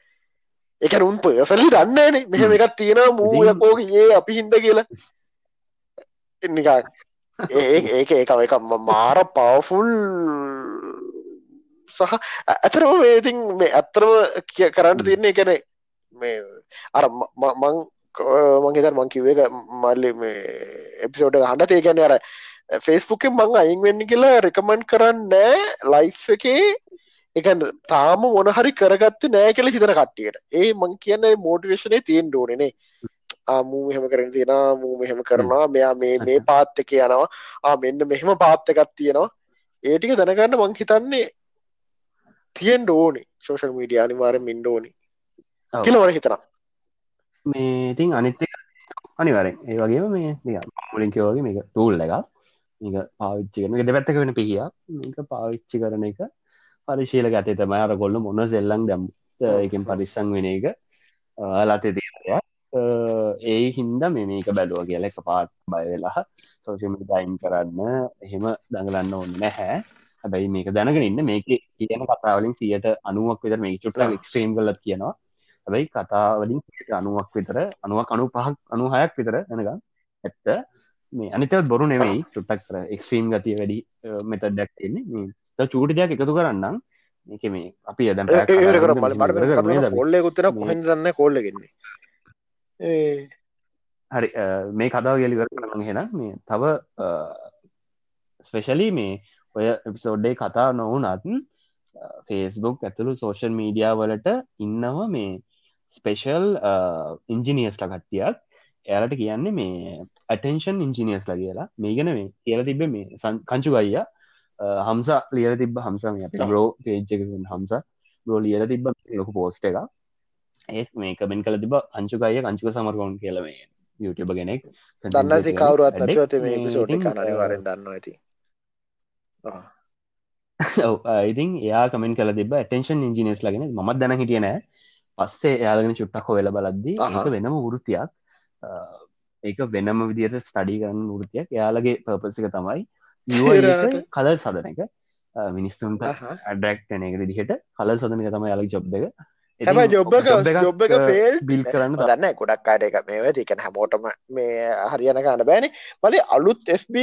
එක උන් පයසලි දන්නේන මෙහම එකක් තියෙන මූයකෝග ඒ අපි හින්ද කියලා. නිකා ඒ ඒක ඒකම එක මාර පවෆුල් සහ ඇතරම ඒතින් මේ ඇත්තරම කිය කරන්න. තියන්නේ එකන මේ අර ම- ම- මං මංහිතර මං කිව්ව එක මල්ලි මේ එපිසෝඩ් හඬ ඒකැන අර ෆෙස්බුක් මං අයින් වෙන්න කියලා රෙකමන්් කරන්න ලයිෆ් එකේ. එක තාම මොනහරි කරගත්ත නෑ කියල හිතන කට්ටියට. ඒ මං කියන්න මෝටිවේශනය තියෙන් ඩෝනනේ ආමූ මෙහෙම කරන තියෙන මූ මෙහෙම කරනවා මෙයා මේ මේ පාත් එක යනවා. ආ මෙන්න මෙහෙම පාත්ත එකක් තියෙනවා. ඒටික දැනගන්න මං හිතන්නේ තියෙන් ඕනේ. සෝෂල් මීඩිය අනිවාර මින්ඩ ඕනි. ඔව්. කියලවර හිතන මේ ඉතින් අනිත්ත අනිවරෙන් ඒ වගේම මේ මුලින් කියවගේ මේක තූල් එක මේක පාවිච්චි කරන දෙපැත්තක වෙන පිහිය මේක පාවිච්චි කරන එක පරිශීල ගතේ තමයි. අර ගොල්ල මොන්න සෙල්ලං දැම් එකින් පරිස්සං වෙන එක ලතේ දේය ඒ හින්ද මේ මේක බැලුව කියල එක පාත් බයවෙලා සෝෂම දයින් කරන්න එහෙම දඟලන්න ඔන්න නැහැ. හැබැයි මේක දැනගෙන ඉන්න මේක කියන කතාවලින් සියට අනුවක් විතර මේ චුට්ට එක්ස්ට්‍රීම් කලත් කියනවා. හැබැයි කතාවලින් අනුවක් විතර අනුවක් අනු පහක් අනුහයක් විතර එනක ඇත්ත. මේ අනිතවත් බොරු නෙවෙයි. චුට්ටක් කර එක්ස්ට්‍රීම් ගතිය වැඩි මෙත ඩැක් තින්නේ චූටි දෙයක් එකතු කරන්නම්. මේක මේ අපි මල කොල්ල ගුත්තර කොහෙන් දන්න කොල්ලගෙන්නේ හරි මේ කතාව ගෙලිවර කරන හෙන මේ තව ස්පෙශලි මේ ඔය එපිසෝඩ්ඩේ කතා නොවනත් ෆේස්බුක් ඇතුළු සෝෂල් මීඩියා වලට ඉන්නවා මේ ස්පෙෂල් ඉන්ජිනියස්ල කට්ටියක්. එයාලට කියන්නේ මේ ඇටෙන්ෂන් ඉංජිනියස් ල කියලා. මේ ගැන මේ කියල තිබ මේ සන්- කංචු අයිය හම්ස ලියල තිබ හම්සම බ්‍රෝ පේජ්ක හම්ස. බ්‍රෝ ලියල තිබ ලොක පෝස්ට එක ඒත් මේ කමෙන් කල තිබ අංචුකය කංචුක සමරකවුන් කියලම YouTube කෙනෙක්. දන්න ඇති කවරුවත් නැතිවත මේ එක අනිවාරෙන් දන්න ඇති. ඉතින්. <laughs> එයා කමෙන්ට කල තිබ ටෙන්ෂන් ඉජිනස් ලගෙන මත් දැන හිටිය නෑ පස්සේ එයාලගෙන චුට්ටක් හොවෙල බලද්දී ඒක වෙනම වෘතියක්. ඒක වෙනම විදියට ස්ටඩි කරන්න වෘතියක්. එයාලගේ පපසික තමයි <laughs> කල සදන එක. මිනිස්සුන්ට ඇඩක්ටන එක දිහට කල සදනක තමයි යාලක් ජොබ් එක. හැම ජොබ් ජොබ් එක ෆෙල් බිල් කරන්න දන්න ගොඩක් කාඩ එක මේ තිකන හැමෝටම මේ හරියන කාන්න බෑන. බලි අලුත් FB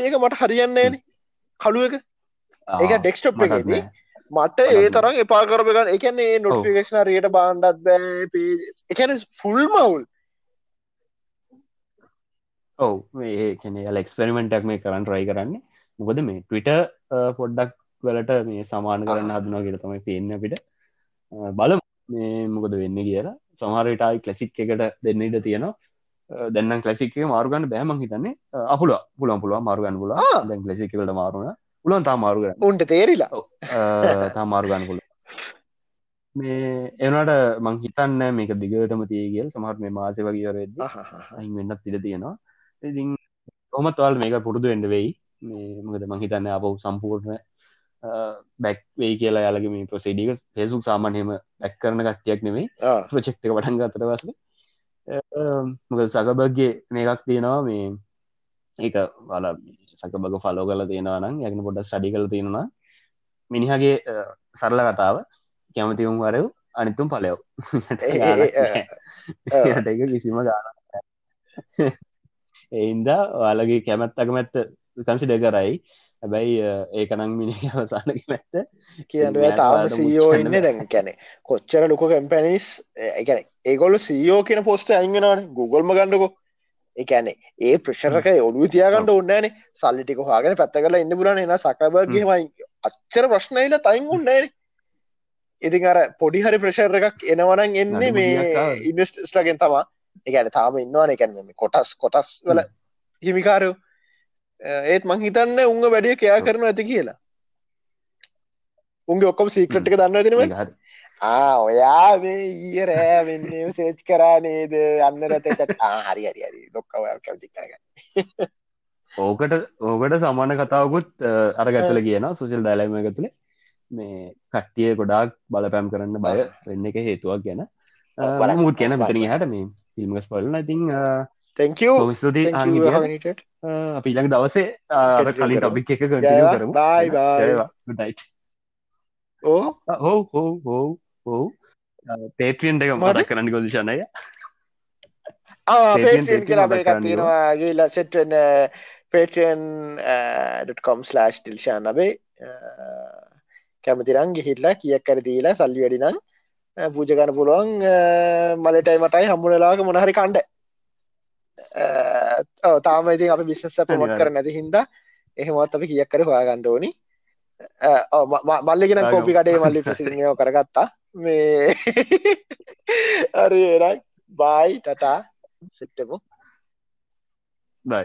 එක මට හරියන්නේන කළුව එක ඒක ඩෙක්ස්ටොප් එකදී මට ඒ තරම් එපා කරපගන්න එකන්නේ නොටිෆිකේෂන රයට බාන්්ඩත් බෑ එකන ෆුල් මවුල්. ඔව. ල එක්ස්පෙරිමෙන්ටක් මේ කරන්න රයි කරන්නේ. මොකද මේ ටවිට පොඩ්ඩක් වලට මේ සමාන කරන්න හදනවා කියල තමයි පේන්න අපිට. බල මේ මොකද වෙන්න කියලා. සමහරටයි කලසික් එකට දෙන්න ඉට තියෙනවා. දෙන්න කලසික් මාරුගන්න බෑමං හිතන්නේ. අපුල පුලන් පුළුව මාරුගන්න පුල දැන් ලසිකට මාරුණ පුලන් තා මාරුග උන්ට තේරිලා. තා මාරුගන්න පුල මේ එනට මං හිතන්න මේක දිගටම තියගල් සමහත් මේ මාසය වගේවරෙද අහි වෙන්නත් තිර තියෙනවා. ඉතින් කොමත් වල් මේක පුරුදු එන්ඩ වෙයි. මේ මොකද මං හිතන්න අප සම්පූර්ණ බැක් වෙයි කියලා යාලගේ මේ ප්‍රසේඩික ෆෙසුක් සාමාන්‍යම බැක් කරන කට්ටියක් නෙමේ ප්‍රචෙක්්ක පටන් ගතර වස මොක සකබගේ මේකක් තියෙනවා. මේ ඒක වල සකබග ෆලෝ කල තියෙනවා නම් යගෙන පොඩ ස්ටඩි කල තියෙනවා මිනිහගේ සරල කතාව කැමතිවුම් වරයව් අනිතුම් පලයව් එක <laughs> කිසිම ගාන එයින්ද ඔයාලගේ කැමැත් අකමැත්ත කන්සිඩ කරයි. හැබැයි ඒකනං මිනි අවසානක මැත්ත කියන්න තාම සීෝ ඉන්න දැන්. කැනෙ කොච්චර ලොක කැම්පැනිස් එකන ඒගොල සීෝ කියන පොස්ට අංගෙනන ගුගල්ම ගන්නකො එකැනෙ ඒ ප්‍රශ්රක ඔලු තියාගන්නට ඔන්නෑනේ සල්ලිටික හාගෙන පැත්ත කලා ඉන්න පුරන එන සකබගේමයි අච්චර ප්‍රශ්නයිල තයින් උන්නෑන ඉතින් අර පොඩි හරි ප්‍රශර් එකක් එනවනන් එන්නේ මේ ඉන්වස්ටස්ලගෙන් තමා. එකන තාම ඉන්නවාන එකැන කොටස් කොටස් වල හිමිකාරයෝ. ඒත් මං හිතන්න උංග වැඩිය කයා කරන ඇති කියලා. උන්ගේ ඔක්කොම සීක්‍රට් එක දන්න තිනව ඔයා මේ ඊය රෑ වෙන්න සේච් කරා නේද? අන්න රත හරි හරි හරි. ලොක්කව කැති කරගන්න. ඕකට ඕකට සමාන කතාවකුත් අරගැතුල කියන සුසිල් ඩයිලයිම එකතුළේ මේ කට්ටිය ගොඩාක් බලපැම් කරන්න බය වෙන්න එක හේතුවක් ගැන. මුත් කියන මතරින් හට මේ ෆිල්ම්ගස් පලන ඉතිං ස්තුති අපි ළඟ දවසේ කලින් ටොපික් එක කරමු. බයි ඕ හෝ හෝ හෝ හෝ පේට්‍රියන් එක මට කරන්න ගොදිශනය තියෙනවා. ගේලා සෙට්න පේටන්.කොම් ස්ලාස් ටිල්ෂාන් නබේ කැමතිරන් ගිහිල්ලා කියක් කර දීලා සල්ලි වැඩිනම් පූජගන පුළුවන්. මලටයි මටයි හම්බුණලාක මොනහරි කණ්ඩ. තාම ඉතින් අපි බිස්සස ප්‍රමොට් කර නැති හින්දා එහෙමත් අපි කියක් කර හොයා ගණ්ඩෝනි මල්ලිගෙන කෝපි කඩේ මල්ලි ප්‍රසිතියෝ කරගත්තා මේ අරරයි බයි ටටා සිට්ටමු බයි